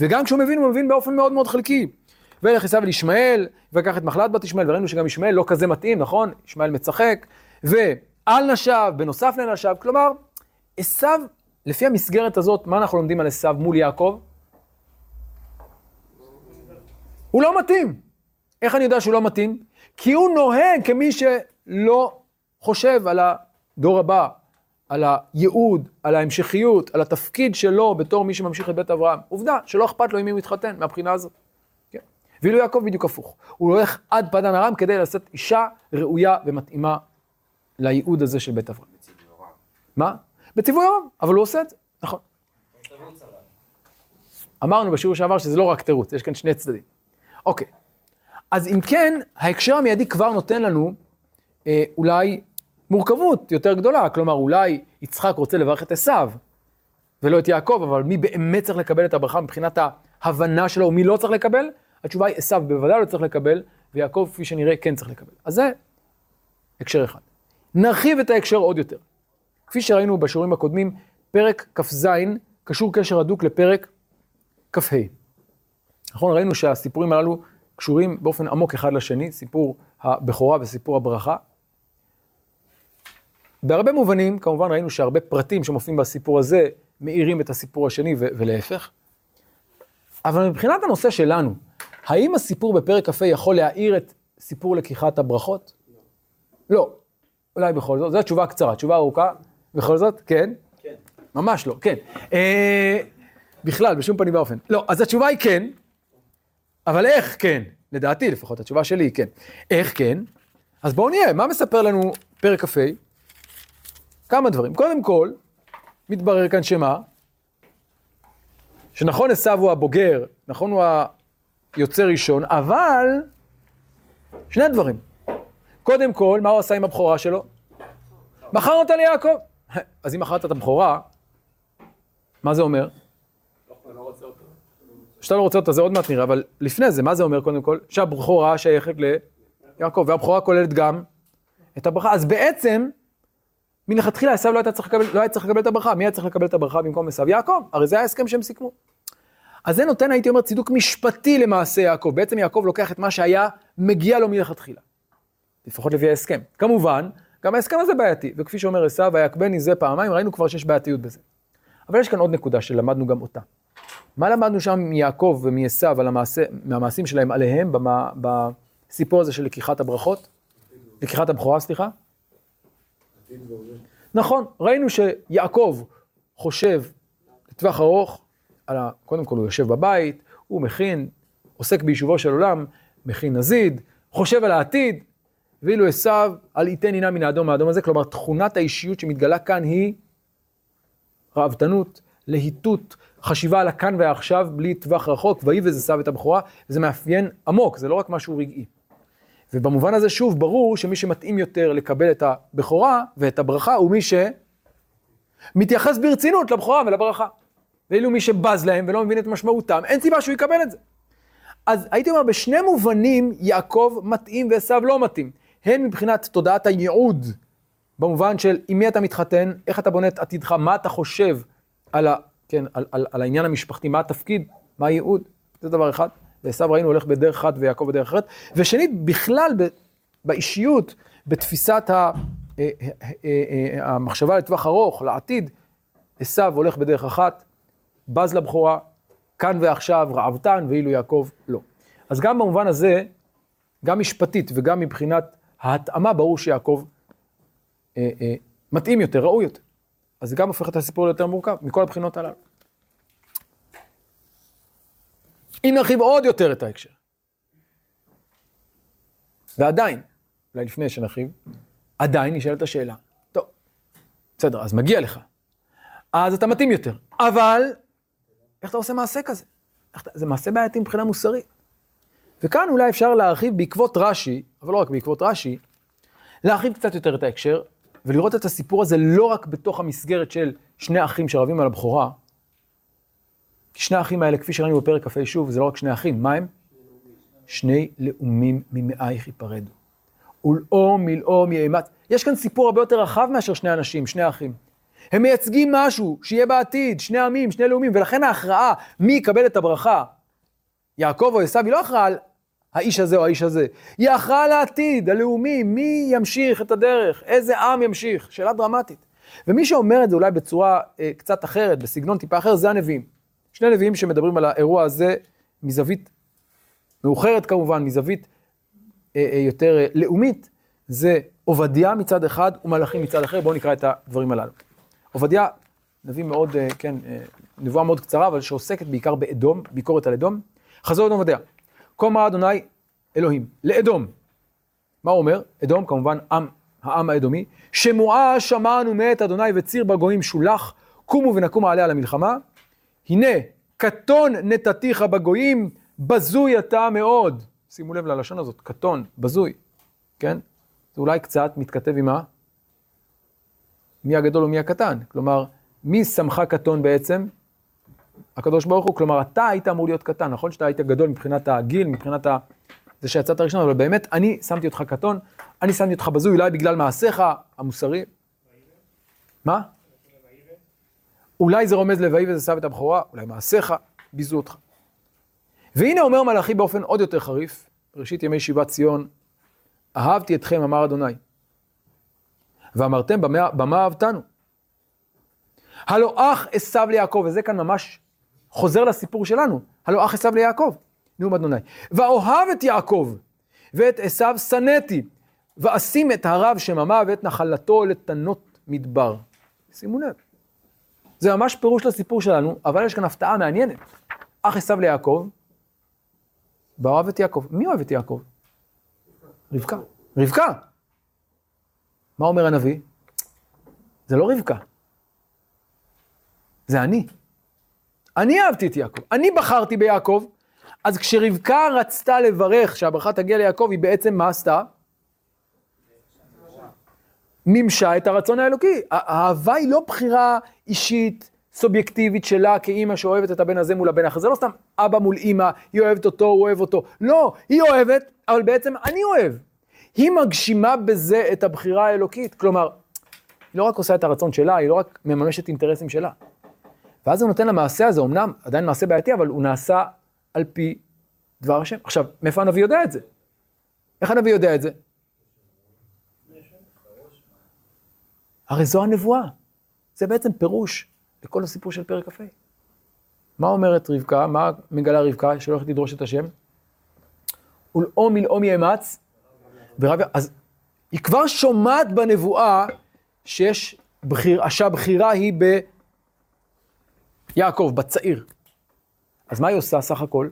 וגם כשהוא מבין, הוא מבין באופן מאוד מאוד חלקי. וילך עשיו אל ישמעאל, ולקח את מחלת בת ישמעאל, וראינו שגם ישמעאל לא כזה מתאים, נכון? ישמעאל מצחק, ועל נשיו, בנוסף לנשיו, כלומר, עשיו, לפי המסגרת הזאת, מה אנחנו לומדים על עשיו מול יעקב? הוא לא מתאים. איך אני יודע שהוא לא מתאים? כי הוא נוהג כמי שלא חושב על הדור הבא, על הייעוד, על ההמשכיות, על התפקיד שלו בתור מי שממשיך את בית אברהם. עובדה שלא אכפת לו עם מי הוא מתחתן מהבחינה הזאת. כן. ואילו יעקב בדיוק הפוך. הוא הולך עד פדן ארם כדי לשאת אישה ראויה ומתאימה לייעוד הזה של בית אברהם. מה? בציווי הרב, אבל הוא עושה את זה, נכון. אמרנו בשיעור שעבר שזה לא רק תירוץ, יש כאן שני צדדים. אוקיי, אז אם כן, ההקשר המיידי כבר נותן לנו אה, אולי מורכבות יותר גדולה, כלומר אולי יצחק רוצה לברך את עשיו ולא את יעקב, אבל מי באמת צריך לקבל את הברכה מבחינת ההבנה שלו, ומי לא צריך לקבל? התשובה היא עשיו בוודאי לא צריך לקבל, ויעקב כפי שנראה כן צריך לקבל. אז זה הקשר אחד. נרחיב את ההקשר עוד יותר. כפי שראינו בשיעורים הקודמים, פרק כ"ז קשור קשר הדוק לפרק כ"ה. נכון, ראינו שהסיפורים הללו קשורים באופן עמוק אחד לשני, סיפור הבכורה וסיפור הברכה. בהרבה מובנים, כמובן ראינו שהרבה פרטים שמופיעים בסיפור הזה מאירים את הסיפור השני ו- ולהפך. אבל מבחינת הנושא שלנו, האם הסיפור בפרק כ"ה יכול להאיר את סיפור לקיחת הברכות? לא. אולי בכל זאת, זו התשובה הקצרה, תשובה ארוכה, בכל זאת, כן? כן. ממש לא, כן. אה, בכלל, בשום פנים ואופן. לא, אז התשובה היא כן, אבל איך כן? לדעתי לפחות, התשובה שלי היא כן. איך כן? אז בואו נראה, מה מספר לנו פרק כ"ה? כמה דברים. קודם כל, מתברר כאן שמה? שנכון עשיו הוא הבוגר, נכון הוא היוצא ראשון, אבל שני דברים. קודם כל, מה הוא עשה עם הבכורה שלו? מכר אותה ליעקב. [LAUGHS] אז אם מכרת את הבכורה, מה זה אומר? שאתה לא רוצה אותה, זה עוד מעט נראה, אבל לפני זה, מה זה אומר קודם כל? שהבכורה שייכת ליעקב, והבכורה כוללת גם את הברכה. אז בעצם, מלכתחילה עשיו לא, היה צריך לא צריך לקבל את הברכה, מי היה צריך לקבל את הברכה במקום עשיו? יעקב, הרי זה היה ההסכם שהם סיכמו. אז זה נותן, הייתי אומר, צידוק משפטי למעשה יעקב. בעצם יעקב לוקח את מה שהיה מגיע לו מלכתחילה. לפחות לפי ההסכם. כמובן, גם ההסכם הזה בעייתי, וכפי שאומר עשיו, ויעקבני זה פעמיים, ראינו כבר שיש בעייתיות בזה. אבל יש כאן עוד נקודה שלמדנו גם אותה. מה למדנו שם מיעקב ומעשיו על המעשה, מהמעשים שלהם עליהם בסיפור הזה של לקיחת הברכות? לקיחת הבכורה, סליחה? נכון, ראינו שיעקב חושב לטווח ארוך, על ה... קודם כל הוא יושב בבית, הוא מכין, עוסק ביישובו של עולם, מכין נזיד, חושב על העתיד, ואילו עשיו על ייתן עינה מן האדום האדום הזה, כלומר תכונת האישיות שמתגלה כאן היא ראוותנות, להיטות, חשיבה על הכאן והעכשיו בלי טווח רחוק, ויבז עשיו את הבכורה, וזה מאפיין עמוק, זה לא רק משהו רגעי. ובמובן הזה שוב, ברור שמי שמתאים יותר לקבל את הבכורה ואת הברכה הוא מי שמתייחס ברצינות לבכורה ולברכה. ואילו מי שבז להם ולא מבין את משמעותם, אין סיבה שהוא יקבל את זה. אז הייתי אומר, בשני מובנים יעקב מתאים ועשו לא מתאים. הן מבחינת תודעת הייעוד, במובן של עם מי אתה מתחתן, איך אתה בונה את עתידך, מה אתה חושב על, ה, כן, על, על, על העניין המשפחתי, מה התפקיד, מה הייעוד, זה דבר אחד. ועשו ראינו הולך בדרך אחת ויעקב בדרך אחרת. ושנית, בכלל ב, באישיות, בתפיסת ה, אה, אה, אה, המחשבה לטווח ארוך, לעתיד, עשו הולך בדרך אחת, בז לבכורה, כאן ועכשיו, רעבתן, ואילו יעקב לא. אז גם במובן הזה, גם משפטית וגם מבחינת ההתאמה, ברור שיעקב אה, אה, מתאים יותר, ראוי יותר. אז זה גם הופך את הסיפור ליותר מורכב, מכל הבחינות הללו. אם נרחיב עוד יותר את ההקשר, ועדיין, אולי לפני שנרחיב, עדיין נשאלת השאלה, טוב, בסדר, אז מגיע לך, אז אתה מתאים יותר, אבל איך אתה עושה מעשה כזה? אתה, זה מעשה בעייתי מבחינה מוסרית. וכאן אולי אפשר להרחיב בעקבות רש"י, אבל לא רק בעקבות רש"י, להרחיב קצת יותר את ההקשר, ולראות את הסיפור הזה לא רק בתוך המסגרת של שני אחים שרבים על הבכורה, כי שני האחים האלה, כפי שראינו בפרק כ"ה שוב, זה לא רק שני אחים, מה הם? שני לאומים ממאייך ייפרדו. ולאום מלאום יאמץ. יש כאן סיפור הרבה יותר רחב מאשר שני אנשים, שני אחים. הם מייצגים משהו שיהיה בעתיד, שני עמים, שני לאומים, ולכן ההכרעה מי יקבל את הברכה, יעקב או עשיו, היא לא הכרעה על האיש הזה או האיש הזה, היא הכרעה על העתיד, הלאומי, מי ימשיך את הדרך, איזה עם ימשיך, שאלה דרמטית. ומי שאומר את זה אולי בצורה אה, קצת אחרת, בסגנון טיפה אחר, זה הנביאים. שני נביאים שמדברים על האירוע הזה מזווית מאוחרת כמובן, מזווית אה, אה, יותר אה, לאומית, זה עובדיה מצד אחד ומלאכים מצד אחר, בואו נקרא את הדברים הללו. עובדיה, נביא מאוד, אה, כן, אה, נבואה מאוד קצרה, אבל שעוסקת בעיקר באדום, ביקורת על אדום. חזור אדום עובדיה. כה אמר אדוני אלוהים, לאדום. מה הוא אומר? אדום, כמובן, עם, העם האדומי. שמועה שמענו מאת אדוני וציר בגויים שולח, קומו ונקומה עליה למלחמה. הנה, קטון נתתיך בגויים, בזוי אתה מאוד. שימו לב ללשון הזאת, קטון, בזוי, כן? זה אולי קצת מתכתב עם ה... מי הגדול ומי הקטן. כלומר, מי שמך קטון בעצם? הקדוש ברוך הוא. כלומר, אתה היית אמור להיות קטן, נכון שאתה היית גדול מבחינת הגיל, מבחינת ה... זה שיצאת ראשון, אבל באמת, אני שמתי אותך קטון, אני שמתי אותך בזוי, אולי בגלל מעשיך המוסרי. מה? אולי זה רומז ל"ואי וזה שם את הבכורה", אולי מעשיך ביזו אותך. והנה אומר מלאכי באופן עוד יותר חריף, ראשית ימי שיבת ציון, אהבתי אתכם, אמר אדוני. ואמרתם, במה, במה אהבתנו? הלא אח עשו ליעקב, וזה כאן ממש חוזר לסיפור שלנו, הלא אח עשו ליעקב, נאום אדוני. ואוהב את יעקב, ואת עשו שנאתי, ואשים את הרב שממה ואת נחלתו לתנות מדבר. שימו לב. זה ממש פירוש לסיפור שלנו, אבל יש כאן הפתעה מעניינת. אח עשו ליעקב, ואוהב את יעקב. מי אוהב את יעקב? רבקה. רבקה. מה אומר הנביא? זה לא רבקה. זה אני. אני אהבתי את יעקב, אני בחרתי ביעקב, אז כשרבקה רצתה לברך שהברכה תגיע ליעקב, היא בעצם מה עשתה? מימשה את הרצון האלוקי. האהבה היא לא בחירה אישית, סובייקטיבית שלה כאימא שאוהבת את הבן הזה מול הבן האחר. זה לא סתם אבא מול אימא, היא אוהבת אותו, הוא אוהב אותו. לא, היא אוהבת, אבל בעצם אני אוהב. היא מגשימה בזה את הבחירה האלוקית. כלומר, היא לא רק עושה את הרצון שלה, היא לא רק מממשת אינטרסים שלה. ואז הוא נותן למעשה הזה, אמנם עדיין מעשה בעייתי, אבל הוא נעשה על פי דבר השם. עכשיו, מאיפה הנביא יודע את זה? איך הנביא יודע את זה? הרי זו הנבואה. זה בעצם פירוש לכל הסיפור של פרק כ"ה. מה אומרת רבקה? מה מגלה רבקה שהולכת לדרוש את השם? ולאום מלאום יאמץ. ורב... אז היא כבר שומעת בנבואה שיש בחיר, שהבחירה היא ביעקב, בצעיר. אז מה היא עושה סך הכל?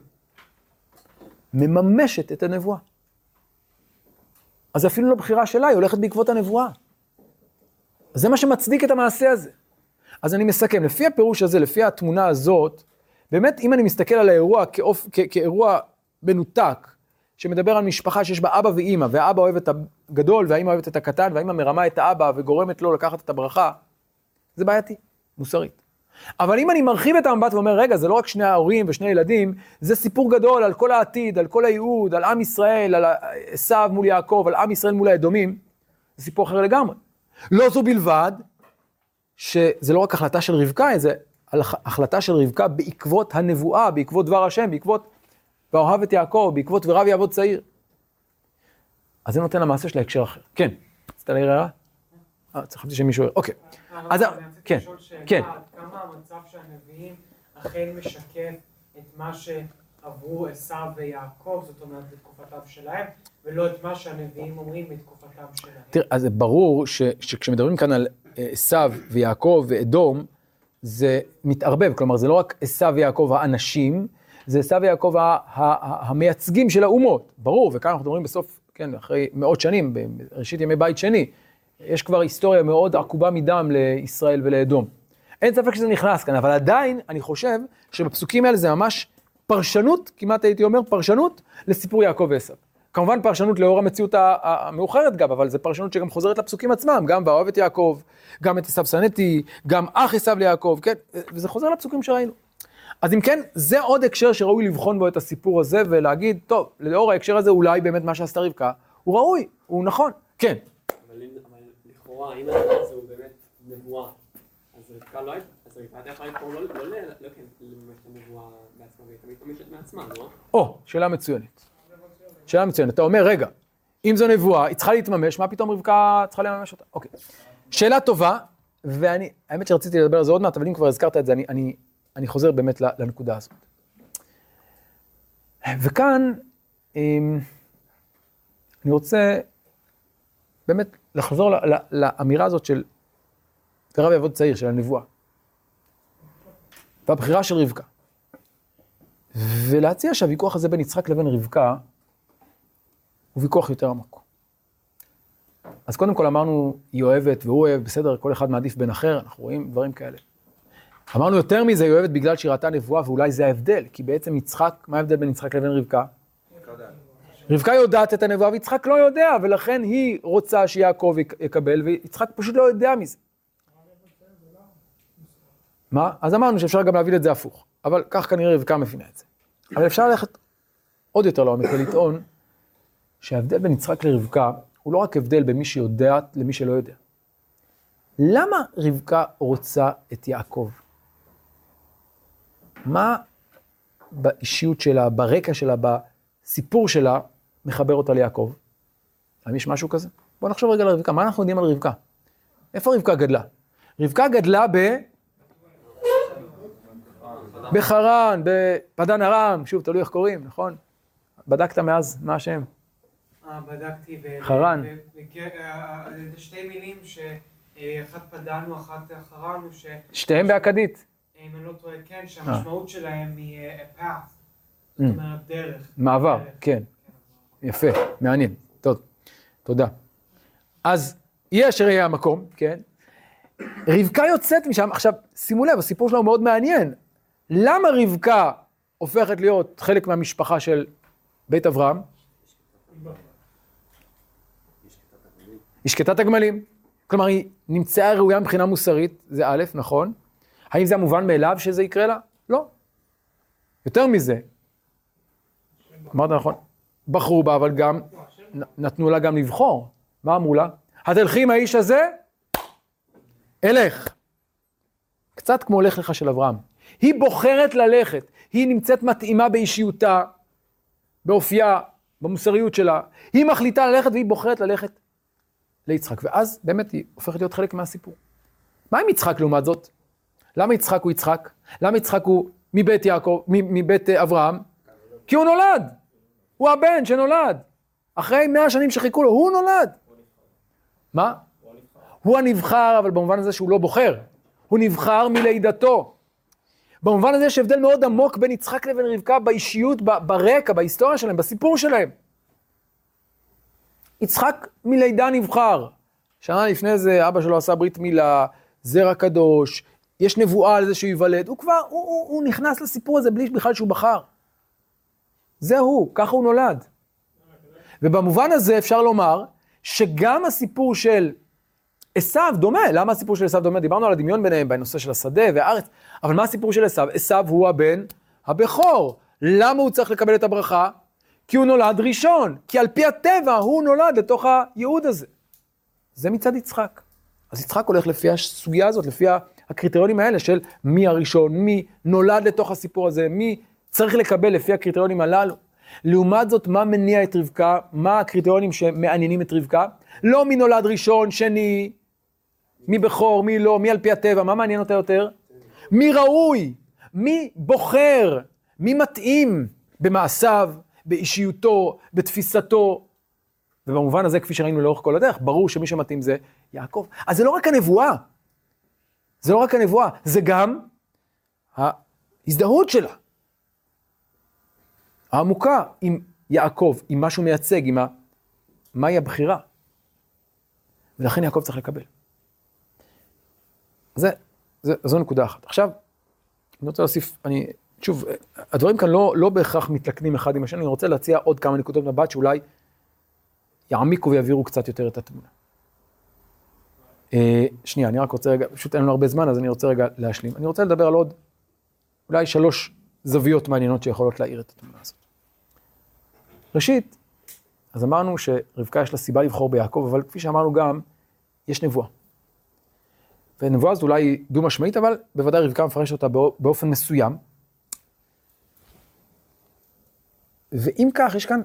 מממשת את הנבואה. אז אפילו לא בחירה שלה, היא הולכת בעקבות הנבואה. אז זה מה שמצדיק את המעשה הזה. אז אני מסכם, לפי הפירוש הזה, לפי התמונה הזאת, באמת, אם אני מסתכל על האירוע כאופ, כ, כאירוע מנותק, שמדבר על משפחה שיש בה אבא ואימא, והאבא אוהב את הגדול, והאימא אוהבת את הקטן, והאימא מרמה את האבא וגורמת לו לקחת את הברכה, זה בעייתי, מוסרית. אבל אם אני מרחיב את המבט ואומר, רגע, זה לא רק שני ההורים ושני ילדים, זה סיפור גדול על כל העתיד, על כל הייעוד, על עם ישראל, על עשיו מול יעקב, על עם ישראל מול האדומים, זה סיפור אחר לגמרי. לא זו בלבד, שזה לא רק החלטה של רבקה, זה החלטה של רבקה בעקבות הנבואה, בעקבות דבר השם, בעקבות ואוהב את יעקב, בעקבות ורב יעבוד צעיר. אז זה נותן למעשה של ההקשר אחר. כן, רצית להעיר הערה? אה, חשבתי שמישהו... אוקיי. אז... כן, כן. כמה המצב של הנביאים אכן משקף את מה שעברו עשיו ויעקב, זאת אומרת, בתקופתם שלהם, ולא את מה שהנביאים אומרים בתקופתם שלהם. תראה, אז ברור ש, שכשמדברים כאן על אה, עשיו ויעקב ואדום, זה מתערבב, כלומר זה לא רק עשיו ויעקב האנשים, זה עשיו ויעקב המייצגים של האומות, ברור, וכאן אנחנו מדברים בסוף, כן, אחרי מאות שנים, בראשית ימי בית שני, יש כבר היסטוריה מאוד עקובה מדם לישראל ולאדום. אין ספק שזה נכנס כאן, אבל עדיין אני חושב שבפסוקים האלה זה ממש פרשנות, כמעט הייתי אומר פרשנות, לסיפור יעקב ועשו. כמובן פרשנות לאור המציאות המאוחרת גם, אבל זו פרשנות שגם חוזרת לפסוקים עצמם, גם ואוהב את יעקב, גם את עשו שנאתי, גם אח עשו ליעקב, כן, וזה חוזר לפסוקים שראינו. אז אם כן, זה עוד הקשר שראוי לבחון בו את הסיפור הזה ולהגיד, טוב, לאור ההקשר הזה אולי באמת מה שעשתה רבקה, הוא ראוי, הוא נכון, כן. אבל לכאורה, אם הדבר הזה הוא באמת נבואה, אז רבקה לא הייתה, אז רבקה הייתה יכולה לבחור לא לממש לא? או, שאלה מצוינת. שאלה מצוינת. אתה אומר, רגע, אם זו נבואה, היא צריכה להתממש, מה פתאום רבקה צריכה לממש אותה? אוקיי. שאלה טובה, ואני, האמת שרציתי לדבר על זה עוד מעט, אבל אם כבר הזכרת את זה, אני, אני, אני חוזר באמת לנקודה הזאת. וכאן, אמ, אני רוצה באמת לחזור לאמירה הזאת של רב יעבוד צעיר, של הנבואה. והבחירה של רבקה. ולהציע שהוויכוח הזה בין יצחק לבין רבקה הוא ויכוח יותר עמוק. אז קודם כל אמרנו, היא אוהבת והוא אוהב, בסדר, כל אחד מעדיף בין אחר, אנחנו רואים דברים כאלה. אמרנו יותר מזה, היא אוהבת בגלל שהיא ראתה נבואה, ואולי זה ההבדל, כי בעצם יצחק, מה ההבדל בין יצחק לבין רבקה? רבקה יודעת את הנבואה ויצחק לא יודע, ולכן היא רוצה שיעקב יקבל, ויצחק פשוט לא יודע מזה. מה? אז אמרנו שאפשר גם להבין את זה הפוך, אבל כך כנראה רבקה מבינה את זה. אבל אפשר ללכת עוד יותר לעומק ולטעון שההבדל בין יצחק לרבקה הוא לא רק הבדל בין מי שיודע למי שלא יודע. למה רבקה רוצה את יעקב? מה באישיות שלה, ברקע שלה, בסיפור שלה, מחבר אותה ליעקב? האם יש משהו כזה? בואו נחשוב רגע על רבקה, מה אנחנו יודעים על רבקה? איפה רבקה גדלה? רבקה גדלה ב... בחרן, בפדן ארם, שוב, תלוי איך קוראים, נכון? בדקת מאז מה השם? אה, בדקתי. חרן. אה, זה שתי מילים שאחת פדן הוא, אחת חרן ש... שתיהם באכדית. אם אני לא טועה, כן, שהמשמעות שלהם היא path. זאת אומרת, דרך. מעבר, כן. יפה, מעניין. טוב, תודה. אז אשר יהיה המקום, כן? רבקה יוצאת משם, עכשיו, שימו לב, הסיפור שלה הוא מאוד מעניין. למה רבקה הופכת להיות חלק מהמשפחה של בית אברהם? היא שקטת הגמלים. כלומר, היא נמצאה ראויה מבחינה מוסרית, זה א', נכון. האם זה המובן מאליו שזה יקרה לה? לא. יותר מזה, אמרת נכון, בחרו בה, אבל גם נתנו לה גם לבחור. מה אמרו לה? התלכי עם האיש הזה? אלך. קצת כמו לך לך של אברהם. היא בוחרת ללכת, היא נמצאת מתאימה באישיותה, באופייה, במוסריות שלה. היא מחליטה ללכת והיא בוחרת ללכת ליצחק. ואז באמת היא הופכת להיות חלק מהסיפור. מה עם יצחק לעומת זאת? למה יצחק הוא יצחק? למה יצחק הוא מבית יעקב, מבית אברהם? כי הוא נולד. הוא הבן שנולד. אחרי מאה שנים שחיכו לו, הוא נולד. מה? הוא הנבחר, אבל במובן הזה שהוא לא בוחר. הוא נבחר מלידתו. במובן הזה יש הבדל מאוד עמוק בין יצחק לבין רבקה באישיות, ברקע, בהיסטוריה שלהם, בסיפור שלהם. יצחק מלידה נבחר. שנה לפני זה אבא שלו עשה ברית מילה, זרע קדוש, יש נבואה על זה שהוא ייוולד, הוא כבר, הוא, הוא, הוא נכנס לסיפור הזה בלי בכלל שהוא בחר. זה הוא, ככה הוא נולד. ובמובן הזה אפשר לומר שגם הסיפור של עשיו דומה, למה הסיפור של עשיו דומה? דיברנו על הדמיון ביניהם בנושא של השדה והארץ, אבל מה הסיפור של עשיו? עשיו הוא הבן הבכור. למה הוא צריך לקבל את הברכה? כי הוא נולד ראשון, כי על פי הטבע הוא נולד לתוך הייעוד הזה. זה מצד יצחק. אז יצחק הולך לפי הסוגיה הזאת, לפי הקריטריונים האלה של מי הראשון, מי נולד לתוך הסיפור הזה, מי צריך לקבל לפי הקריטריונים הללו. לעומת זאת, מה מניע את רבקה? מה הקריטריונים שמעניינים את רבקה? לא מי נולד ראשון, שני, מי בכור, מי לא, מי על פי הטבע, מה מעניין אותה יותר? מי ראוי, מי בוחר, מי מתאים במעשיו, באישיותו, בתפיסתו. ובמובן הזה, כפי שראינו לאורך כל הדרך, ברור שמי שמתאים זה יעקב. אז זה לא רק הנבואה, זה לא רק הנבואה, זה גם ההזדהות שלה. העמוקה עם יעקב, עם מה שהוא מייצג, עם ה... מהי הבחירה. ולכן יעקב צריך לקבל. זה, זה, זו נקודה אחת. עכשיו, אני רוצה להוסיף, אני, שוב, הדברים כאן לא, לא בהכרח מתלכדים אחד עם השני, אני רוצה להציע עוד כמה נקודות מבט שאולי יעמיקו ויעבירו קצת יותר את התמונה. אה, שנייה, אני רק רוצה רגע, פשוט אין לנו הרבה זמן, אז אני רוצה רגע להשלים. אני רוצה לדבר על עוד, אולי שלוש זוויות מעניינות שיכולות להאיר את התמונה הזאת. ראשית, אז אמרנו שרבקה יש לה סיבה לבחור ביעקב, אבל כפי שאמרנו גם, יש נבואה. ונבואה זו אולי דו-משמעית, אבל בוודאי רבקה מפרשת אותה באופן מסוים. ואם כך, יש כאן,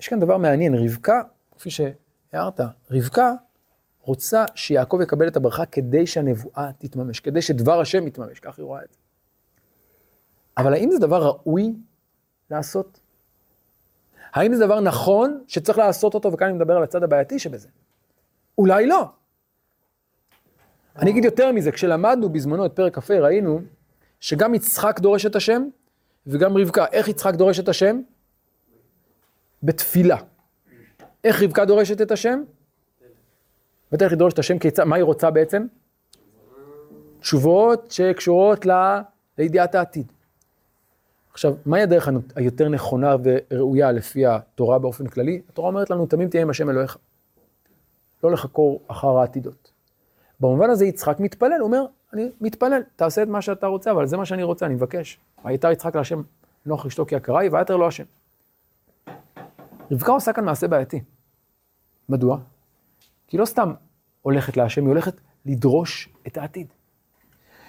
יש כאן דבר מעניין, רבקה, כפי שהערת, רבקה רוצה שיעקב יקבל את הברכה כדי שהנבואה תתממש, כדי שדבר השם יתממש, כך היא רואה את זה. אבל האם זה דבר ראוי לעשות? האם זה דבר נכון שצריך לעשות אותו, וכאן אני מדבר על הצד הבעייתי שבזה? אולי לא. אני אגיד יותר מזה, כשלמדנו בזמנו את פרק כ"ה, ראינו שגם יצחק דורש את השם, וגם רבקה. איך יצחק דורש את השם? בתפילה. איך רבקה דורשת את השם? בטח היא דורשת את השם כיצד, מה היא רוצה בעצם? תשובות שקשורות ל... לידיעת העתיד. עכשיו, מהי הדרך היותר נכונה וראויה לפי התורה באופן כללי? התורה אומרת לנו, תמים תהיה עם השם אלוהיך. לא לחקור אחר העתידות. במובן הזה יצחק מתפלל, הוא אומר, אני מתפלל, תעשה את מה שאתה רוצה, אבל זה מה שאני רוצה, אני מבקש. ויתר יצחק להשם נוח אשתו כי יקרה היא, ויתר לא השם. רבקה עושה כאן מעשה בעייתי. מדוע? כי לא סתם הולכת להשם, היא הולכת לדרוש את העתיד.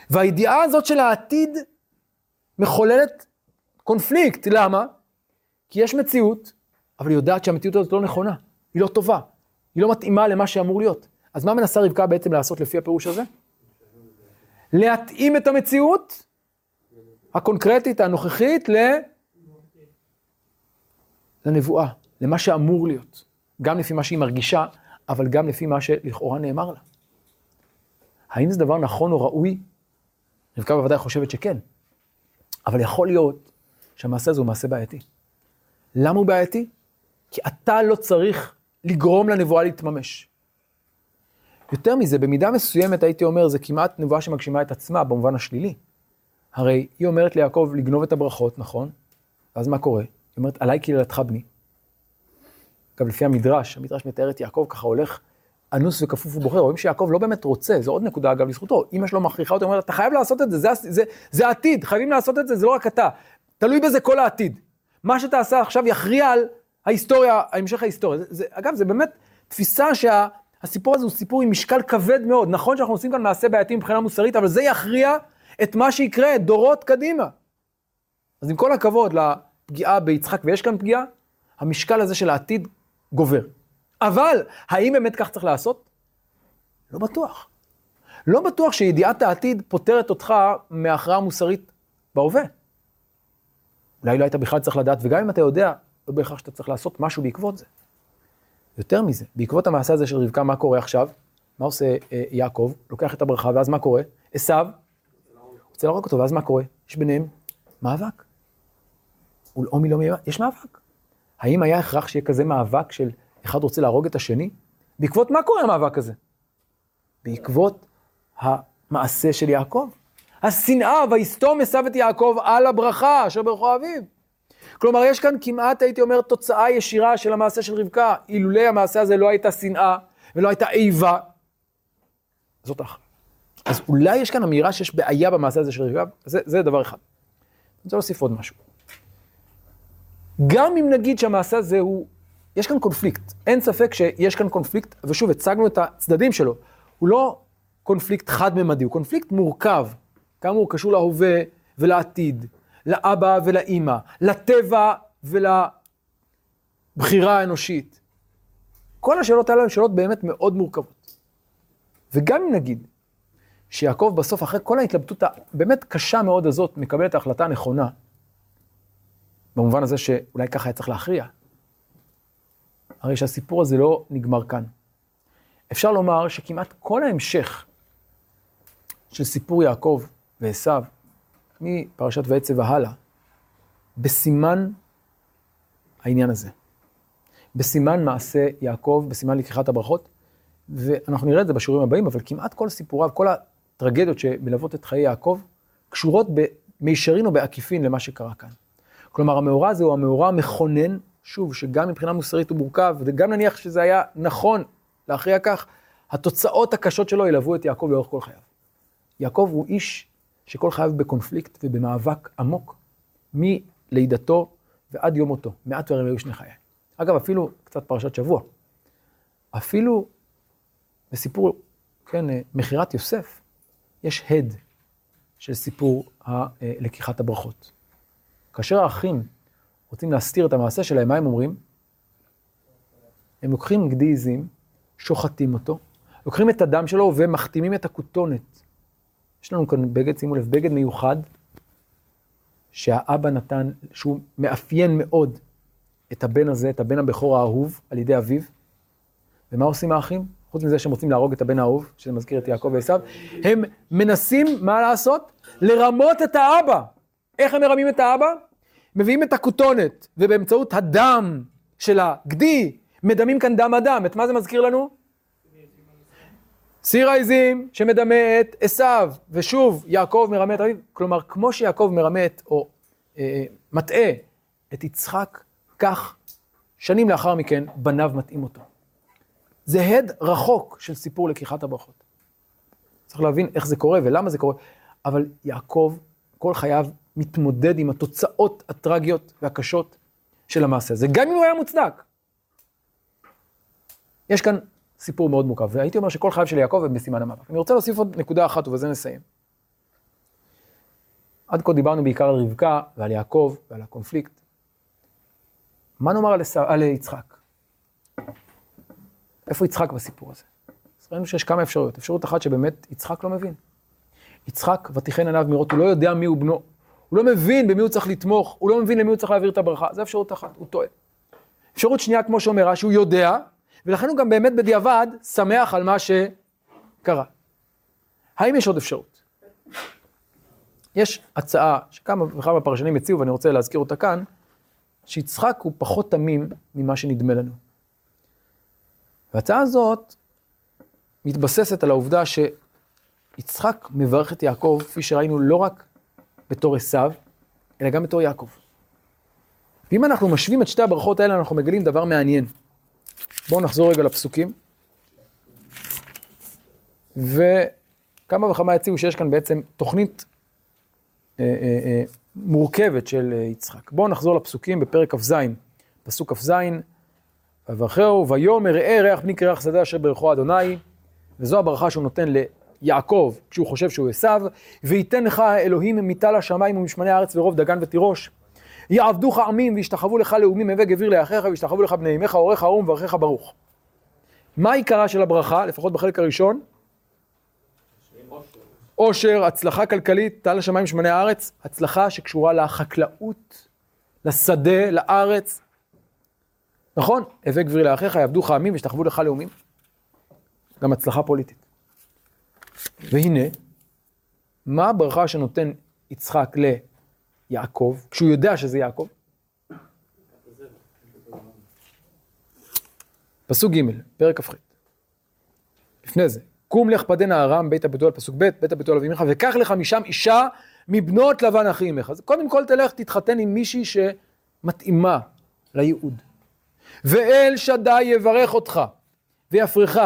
והידיעה הזאת של העתיד מחוללת קונפליקט, למה? כי יש מציאות, אבל היא יודעת שהמציאות הזאת לא נכונה, היא לא טובה, היא לא מתאימה למה שאמור להיות. אז מה מנסה רבקה בעצם לעשות לפי הפירוש הזה? להתאים את המציאות הקונקרטית, הנוכחית, ל... לנבואה, למה שאמור להיות. גם לפי מה שהיא מרגישה, אבל גם לפי מה שלכאורה נאמר לה. האם זה דבר נכון או ראוי? רבקה בוודאי חושבת שכן. אבל יכול להיות שהמעשה הזה הוא מעשה בעייתי. למה הוא בעייתי? כי אתה לא צריך לגרום לנבואה להתממש. יותר מזה, במידה מסוימת הייתי אומר, זה כמעט נבואה שמגשימה את עצמה במובן השלילי. הרי היא אומרת ליעקב לגנוב את הברכות, נכון? ואז מה קורה? היא אומרת, עליי קללתך בני. גם לפי המדרש, המדרש מתאר את יעקב ככה הולך אנוס וכפוף ובוחר, רואים שיעקב לא באמת רוצה, זו עוד נקודה אגב לזכותו, אמא שלו מכריחה אותו, אומרת, אתה חייב לעשות את זה, זה, זה, זה העתיד, חייבים לעשות את זה, זה לא רק אתה, תלוי בזה כל העתיד. מה שתעשה עכשיו יכריע על ההיסטוריה, המשך ההיסטוריה. זה, זה, אגב, זה באמת תפיסה שהסיפור הזה הוא סיפור עם משקל כבד מאוד. נכון שאנחנו עושים כאן מעשה בעייתי מבחינה מוסרית, אבל זה יכריע את מה שיקרה דורות קדימה. אז עם כל הכבוד לפגיעה ביצחק, ויש כאן פגיעה, המשקל הזה של העתיד גובר. אבל, האם באמת כך צריך לעשות? לא בטוח. לא בטוח שידיעת העתיד פותרת אותך מהכרעה מוסרית בהווה. אולי לא היית בכלל צריך לדעת, וגם אם אתה יודע, לא בהכרח שאתה צריך לעשות משהו בעקבות זה. יותר מזה, בעקבות המעשה הזה של רבקה, מה קורה עכשיו? מה עושה אה, יעקב? לוקח את הברכה, ואז מה קורה? עשיו, רוצה להרוג אותו, ואז מה קורה? יש ביניהם מאבק. ולאומי לא מאבק, יש מאבק. האם היה הכרח שיהיה כזה מאבק של אחד רוצה להרוג את השני. בעקבות מה קורה המאבק הזה? בעקבות המעשה של יעקב. השנאה, ויסתום עשיו את יעקב על הברכה אשר ברכו אביו. כלומר, יש כאן כמעט, הייתי אומר, תוצאה ישירה של המעשה של רבקה. אילולא המעשה הזה לא הייתה שנאה ולא הייתה איבה. זאת אחת. אז אולי יש כאן אמירה שיש בעיה במעשה הזה של רבקה, זה, זה דבר אחד. אני רוצה להוסיף עוד משהו. גם אם נגיד שהמעשה הזה הוא, יש כאן קונפליקט, אין ספק שיש כאן קונפליקט, ושוב, הצגנו את הצדדים שלו. הוא לא קונפליקט חד-ממדי, הוא קונפליקט מורכב. כאמור, קשור להווה ולעתיד, לאבא ולאימא, לטבע ולבחירה האנושית. כל השאלות האלה הן שאלות באמת מאוד מורכבות. וגם אם נגיד שיעקב בסוף, אחרי כל ההתלבטות הבאמת קשה מאוד הזאת, מקבל את ההחלטה הנכונה, במובן הזה שאולי ככה היה צריך להכריע. הרי שהסיפור הזה לא נגמר כאן. אפשר לומר שכמעט כל ההמשך של סיפור יעקב ועשו, מפרשת ועצב והלאה, בסימן העניין הזה. בסימן מעשה יעקב, בסימן לקיחת הברכות, ואנחנו נראה את זה בשיעורים הבאים, אבל כמעט כל סיפוריו, כל הטרגדיות שמלוות את חיי יעקב, קשורות במישרין או בעקיפין למה שקרה כאן. כלומר, המאורע הזה הוא המאורע המכונן, שוב, שגם מבחינה מוסרית הוא מורכב, וגם נניח שזה היה נכון להכריע כך, התוצאות הקשות שלו ילוו את יעקב לאורך כל חייו. יעקב הוא איש שכל חייו בקונפליקט ובמאבק עמוק, מלידתו ועד יום מותו, מעט דברים היו שני חיי. אגב, אפילו קצת פרשת שבוע, אפילו בסיפור, כן, מכירת יוסף, יש הד של סיפור לקיחת הברכות. כאשר האחים רוצים להסתיר את המעשה שלהם, מה הם אומרים? הם לוקחים גדי עזים, שוחטים אותו, לוקחים את הדם שלו ומחתימים את הכותונת. יש לנו כאן בגד, שימו לב, בגד מיוחד, שהאבא נתן, שהוא מאפיין מאוד את הבן הזה, את הבן הבכור האהוב, על ידי אביו. ומה עושים האחים? חוץ מזה שהם רוצים להרוג את הבן האהוב, שזה מזכיר את יעקב ועשיו, הם מנסים, מה לעשות? לרמות את האבא. איך הם מרמים את האבא? מביאים את הכותונת, ובאמצעות הדם של הגדי, מדמים כאן דם אדם. את מה זה מזכיר לנו? סיר העזים שמדמה את עשיו, ושוב, יעקב מרמה את אביו. כלומר, כמו שיעקב מרמה את, או אה, מטעה את יצחק, כך שנים לאחר מכן בניו מטעים אותו. זה הד רחוק של סיפור לקיחת הברכות. צריך להבין איך זה קורה ולמה זה קורה, אבל יעקב כל חייו מתמודד עם התוצאות הטרגיות והקשות של המעשה הזה, גם אם הוא היה מוצדק. יש כאן סיפור מאוד מורכב, והייתי אומר שכל חייו של יעקב הם בסימן המאבק. אני רוצה להוסיף עוד נקודה אחת ובזה נסיים. עד כה דיברנו בעיקר על רבקה ועל יעקב ועל הקונפליקט. מה נאמר על, על יצחק? איפה יצחק בסיפור הזה? אז ראינו שיש כמה אפשרויות. אפשרות אחת שבאמת יצחק לא מבין. יצחק, ותיכן עיניו מראות, הוא לא יודע מי הוא בנו. הוא לא מבין במי הוא צריך לתמוך, הוא לא מבין למי הוא צריך להעביר את הברכה. זו אפשרות אחת, הוא טועה. אפשרות שנייה, כמו שאומר רש"י, הוא יודע, ולכן הוא גם באמת בדיעבד שמח על מה שקרה. האם יש עוד אפשרות? יש הצעה שכמה וכמה פרשנים הציעו, ואני רוצה להזכיר אותה כאן, שיצחק הוא פחות תמים ממה שנדמה לנו. וההצעה הזאת מתבססת על העובדה שיצחק מברך את יעקב, כפי שראינו, לא רק בתור עשיו, אלא גם בתור יעקב. ואם אנחנו משווים את שתי הברכות האלה, אנחנו מגלים דבר מעניין. בואו נחזור רגע לפסוקים. וכמה וכמה הציעו שיש כאן בעצם תוכנית אה, אה, אה, מורכבת של אה, יצחק. בואו נחזור לפסוקים בפרק כ"ז, פסוק כ"ז, ויברכהו ויאמר ראה ריח בני כריח שדה אשר ברכו אדוני, וזו הברכה שהוא נותן ליעקב כשהוא חושב שהוא עשיו, וייתן לך אלוהים מטל השמיים ומשמני הארץ ורוב דגן ותירוש. יעבדוך עמים וישתחוו לך לאומים הווה גביר לאחיך וישתחוו לך בני אמך אורך ארום וברכך ברוך. מה עיקרה של הברכה, לפחות בחלק הראשון? עושר, הצלחה כלכלית, טל השמיים שמני הארץ, הצלחה שקשורה לחקלאות, לשדה, לארץ. נכון? הווה גביר לאחיך, יעבדוך עמים וישתחוו לך לאומים. גם הצלחה פוליטית. והנה, מה הברכה שנותן יצחק ליעקב, כשהוא יודע שזה יעקב? פסוק ג', פרק כ"ח. לפני זה, קום לך פדה ארם, בית הבתול, פסוק ב', בית הבתול אבי אמך, וקח לך משם אישה מבנות לבן אחי אמך. אז קודם כל תלך, תתחתן עם מישהי שמתאימה לייעוד. ואל שדי יברך אותך, ויפרך,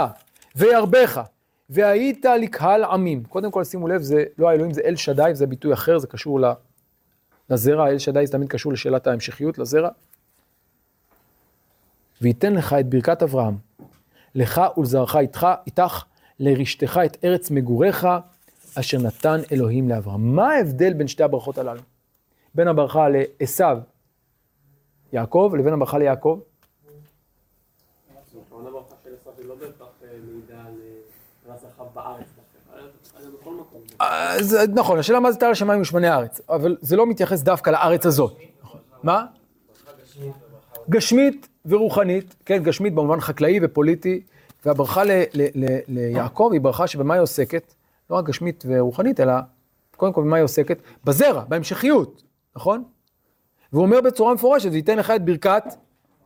וירבך, והיית לקהל עמים. קודם כל שימו לב, זה לא האלוהים, זה אל שדי, זה ביטוי אחר, זה קשור ל- לזרע, אל שדי זה תמיד קשור לשאלת ההמשכיות, לזרע. וייתן לך את ברכת אברהם, לך ולזרעך איתך, איתך, לרשתך את ארץ מגוריך, אשר נתן אלוהים לאברהם. מה ההבדל בין שתי הברכות הללו? בין הברכה לעשו, יעקב, לבין הברכה ליעקב? העונה ברכה של עשו לא בהכרח אה, מעידה על אה, אחאב בארץ דווקא, אלא- אלא בכל מקום. אז נכון, השאלה מה זה טל השמיים ושמני הארץ, אבל זה לא מתייחס דווקא לארץ הזאת. מה? גשמית ורוחנית, כן, גשמית במובן חקלאי ופוליטי, והברכה ליעקב היא ברכה שבמה היא עוסקת? לא רק גשמית ורוחנית, אלא קודם כל במה היא עוסקת? בזרע, בהמשכיות, נכון? והוא אומר בצורה מפורשת, וייתן לך את ברכת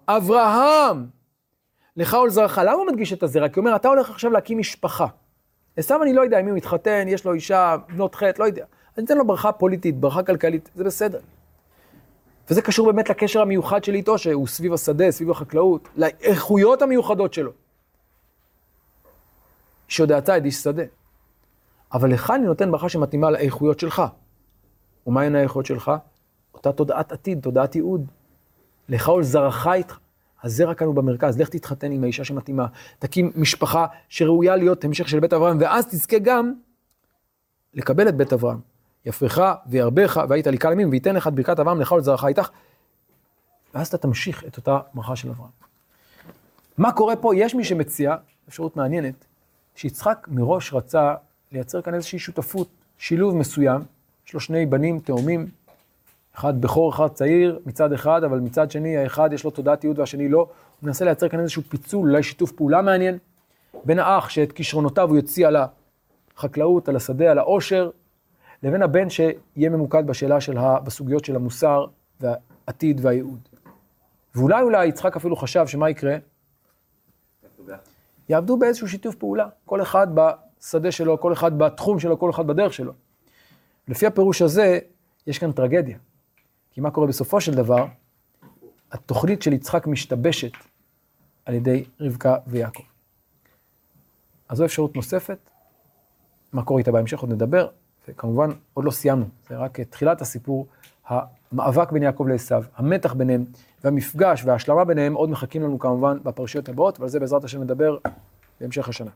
אברהם, לך ולזרעך. למה הוא מדגיש את הזרע? כי הוא אומר, אתה הולך עכשיו להקים משפחה. עשו אני לא יודע אם הוא מתחתן, יש לו אישה, בנות חטא, לא יודע. אני אתן לו ברכה פוליטית, ברכה כלכלית, זה בסדר. וזה קשור באמת לקשר המיוחד שלי איתו, שהוא סביב השדה, סביב החקלאות, לאיכויות המיוחדות שלו. שהודעתה את איש שדה. אבל לך אני נותן ברכה שמתאימה לאיכויות שלך. ומהן האיכויות שלך? אותה תודעת עתיד, תודעת ייעוד. לך ולזרעך איתך. הזרע כאן הוא במרכז, לך תתחתן עם האישה שמתאימה, תקים משפחה שראויה להיות המשך של בית אברהם, ואז תזכה גם לקבל את בית אברהם. יפרך וירבך והיית לי קל ימים, וייתן לך את ברכת אברהם לך ולזרעך איתך, ואז אתה תמשיך את אותה ברכה של אברהם. מה קורה פה? יש מי שמציע, אפשרות מעניינת, שיצחק מראש רצה לייצר כאן איזושהי שותפות, שילוב מסוים, יש לו שני בנים תאומים, אחד בכור, אחד צעיר, מצד אחד, אבל מצד שני, האחד יש לו תודעת ייעוד והשני לא. הוא מנסה לייצר כאן איזשהו פיצול, אולי שיתוף פעולה מעניין, בין האח שאת כישרונותיו הוא יוציא על החקלאות, על השדה, על העושר, לבין הבן שיהיה ממוקד בשאלה של ה... בסוגיות של המוסר והעתיד והייעוד. ואולי אולי יצחק אפילו חשב שמה יקרה? יעבדו באיזשהו שיתוף פעולה, כל אחד בשדה שלו, כל אחד בתחום שלו, כל אחד בדרך שלו. לפי הפירוש הזה, יש כאן טרגדיה. כי מה קורה בסופו של דבר? התוכנית של יצחק משתבשת על ידי רבקה ויעקב. אז זו אפשרות נוספת. מה קורה איתה בהמשך עוד נדבר, וכמובן עוד לא סיימנו, זה רק תחילת הסיפור. המאבק בין יעקב לעשו, המתח ביניהם, והמפגש וההשלמה ביניהם עוד מחכים לנו כמובן בפרשיות הבאות, ועל זה בעזרת השם נדבר בהמשך השנה.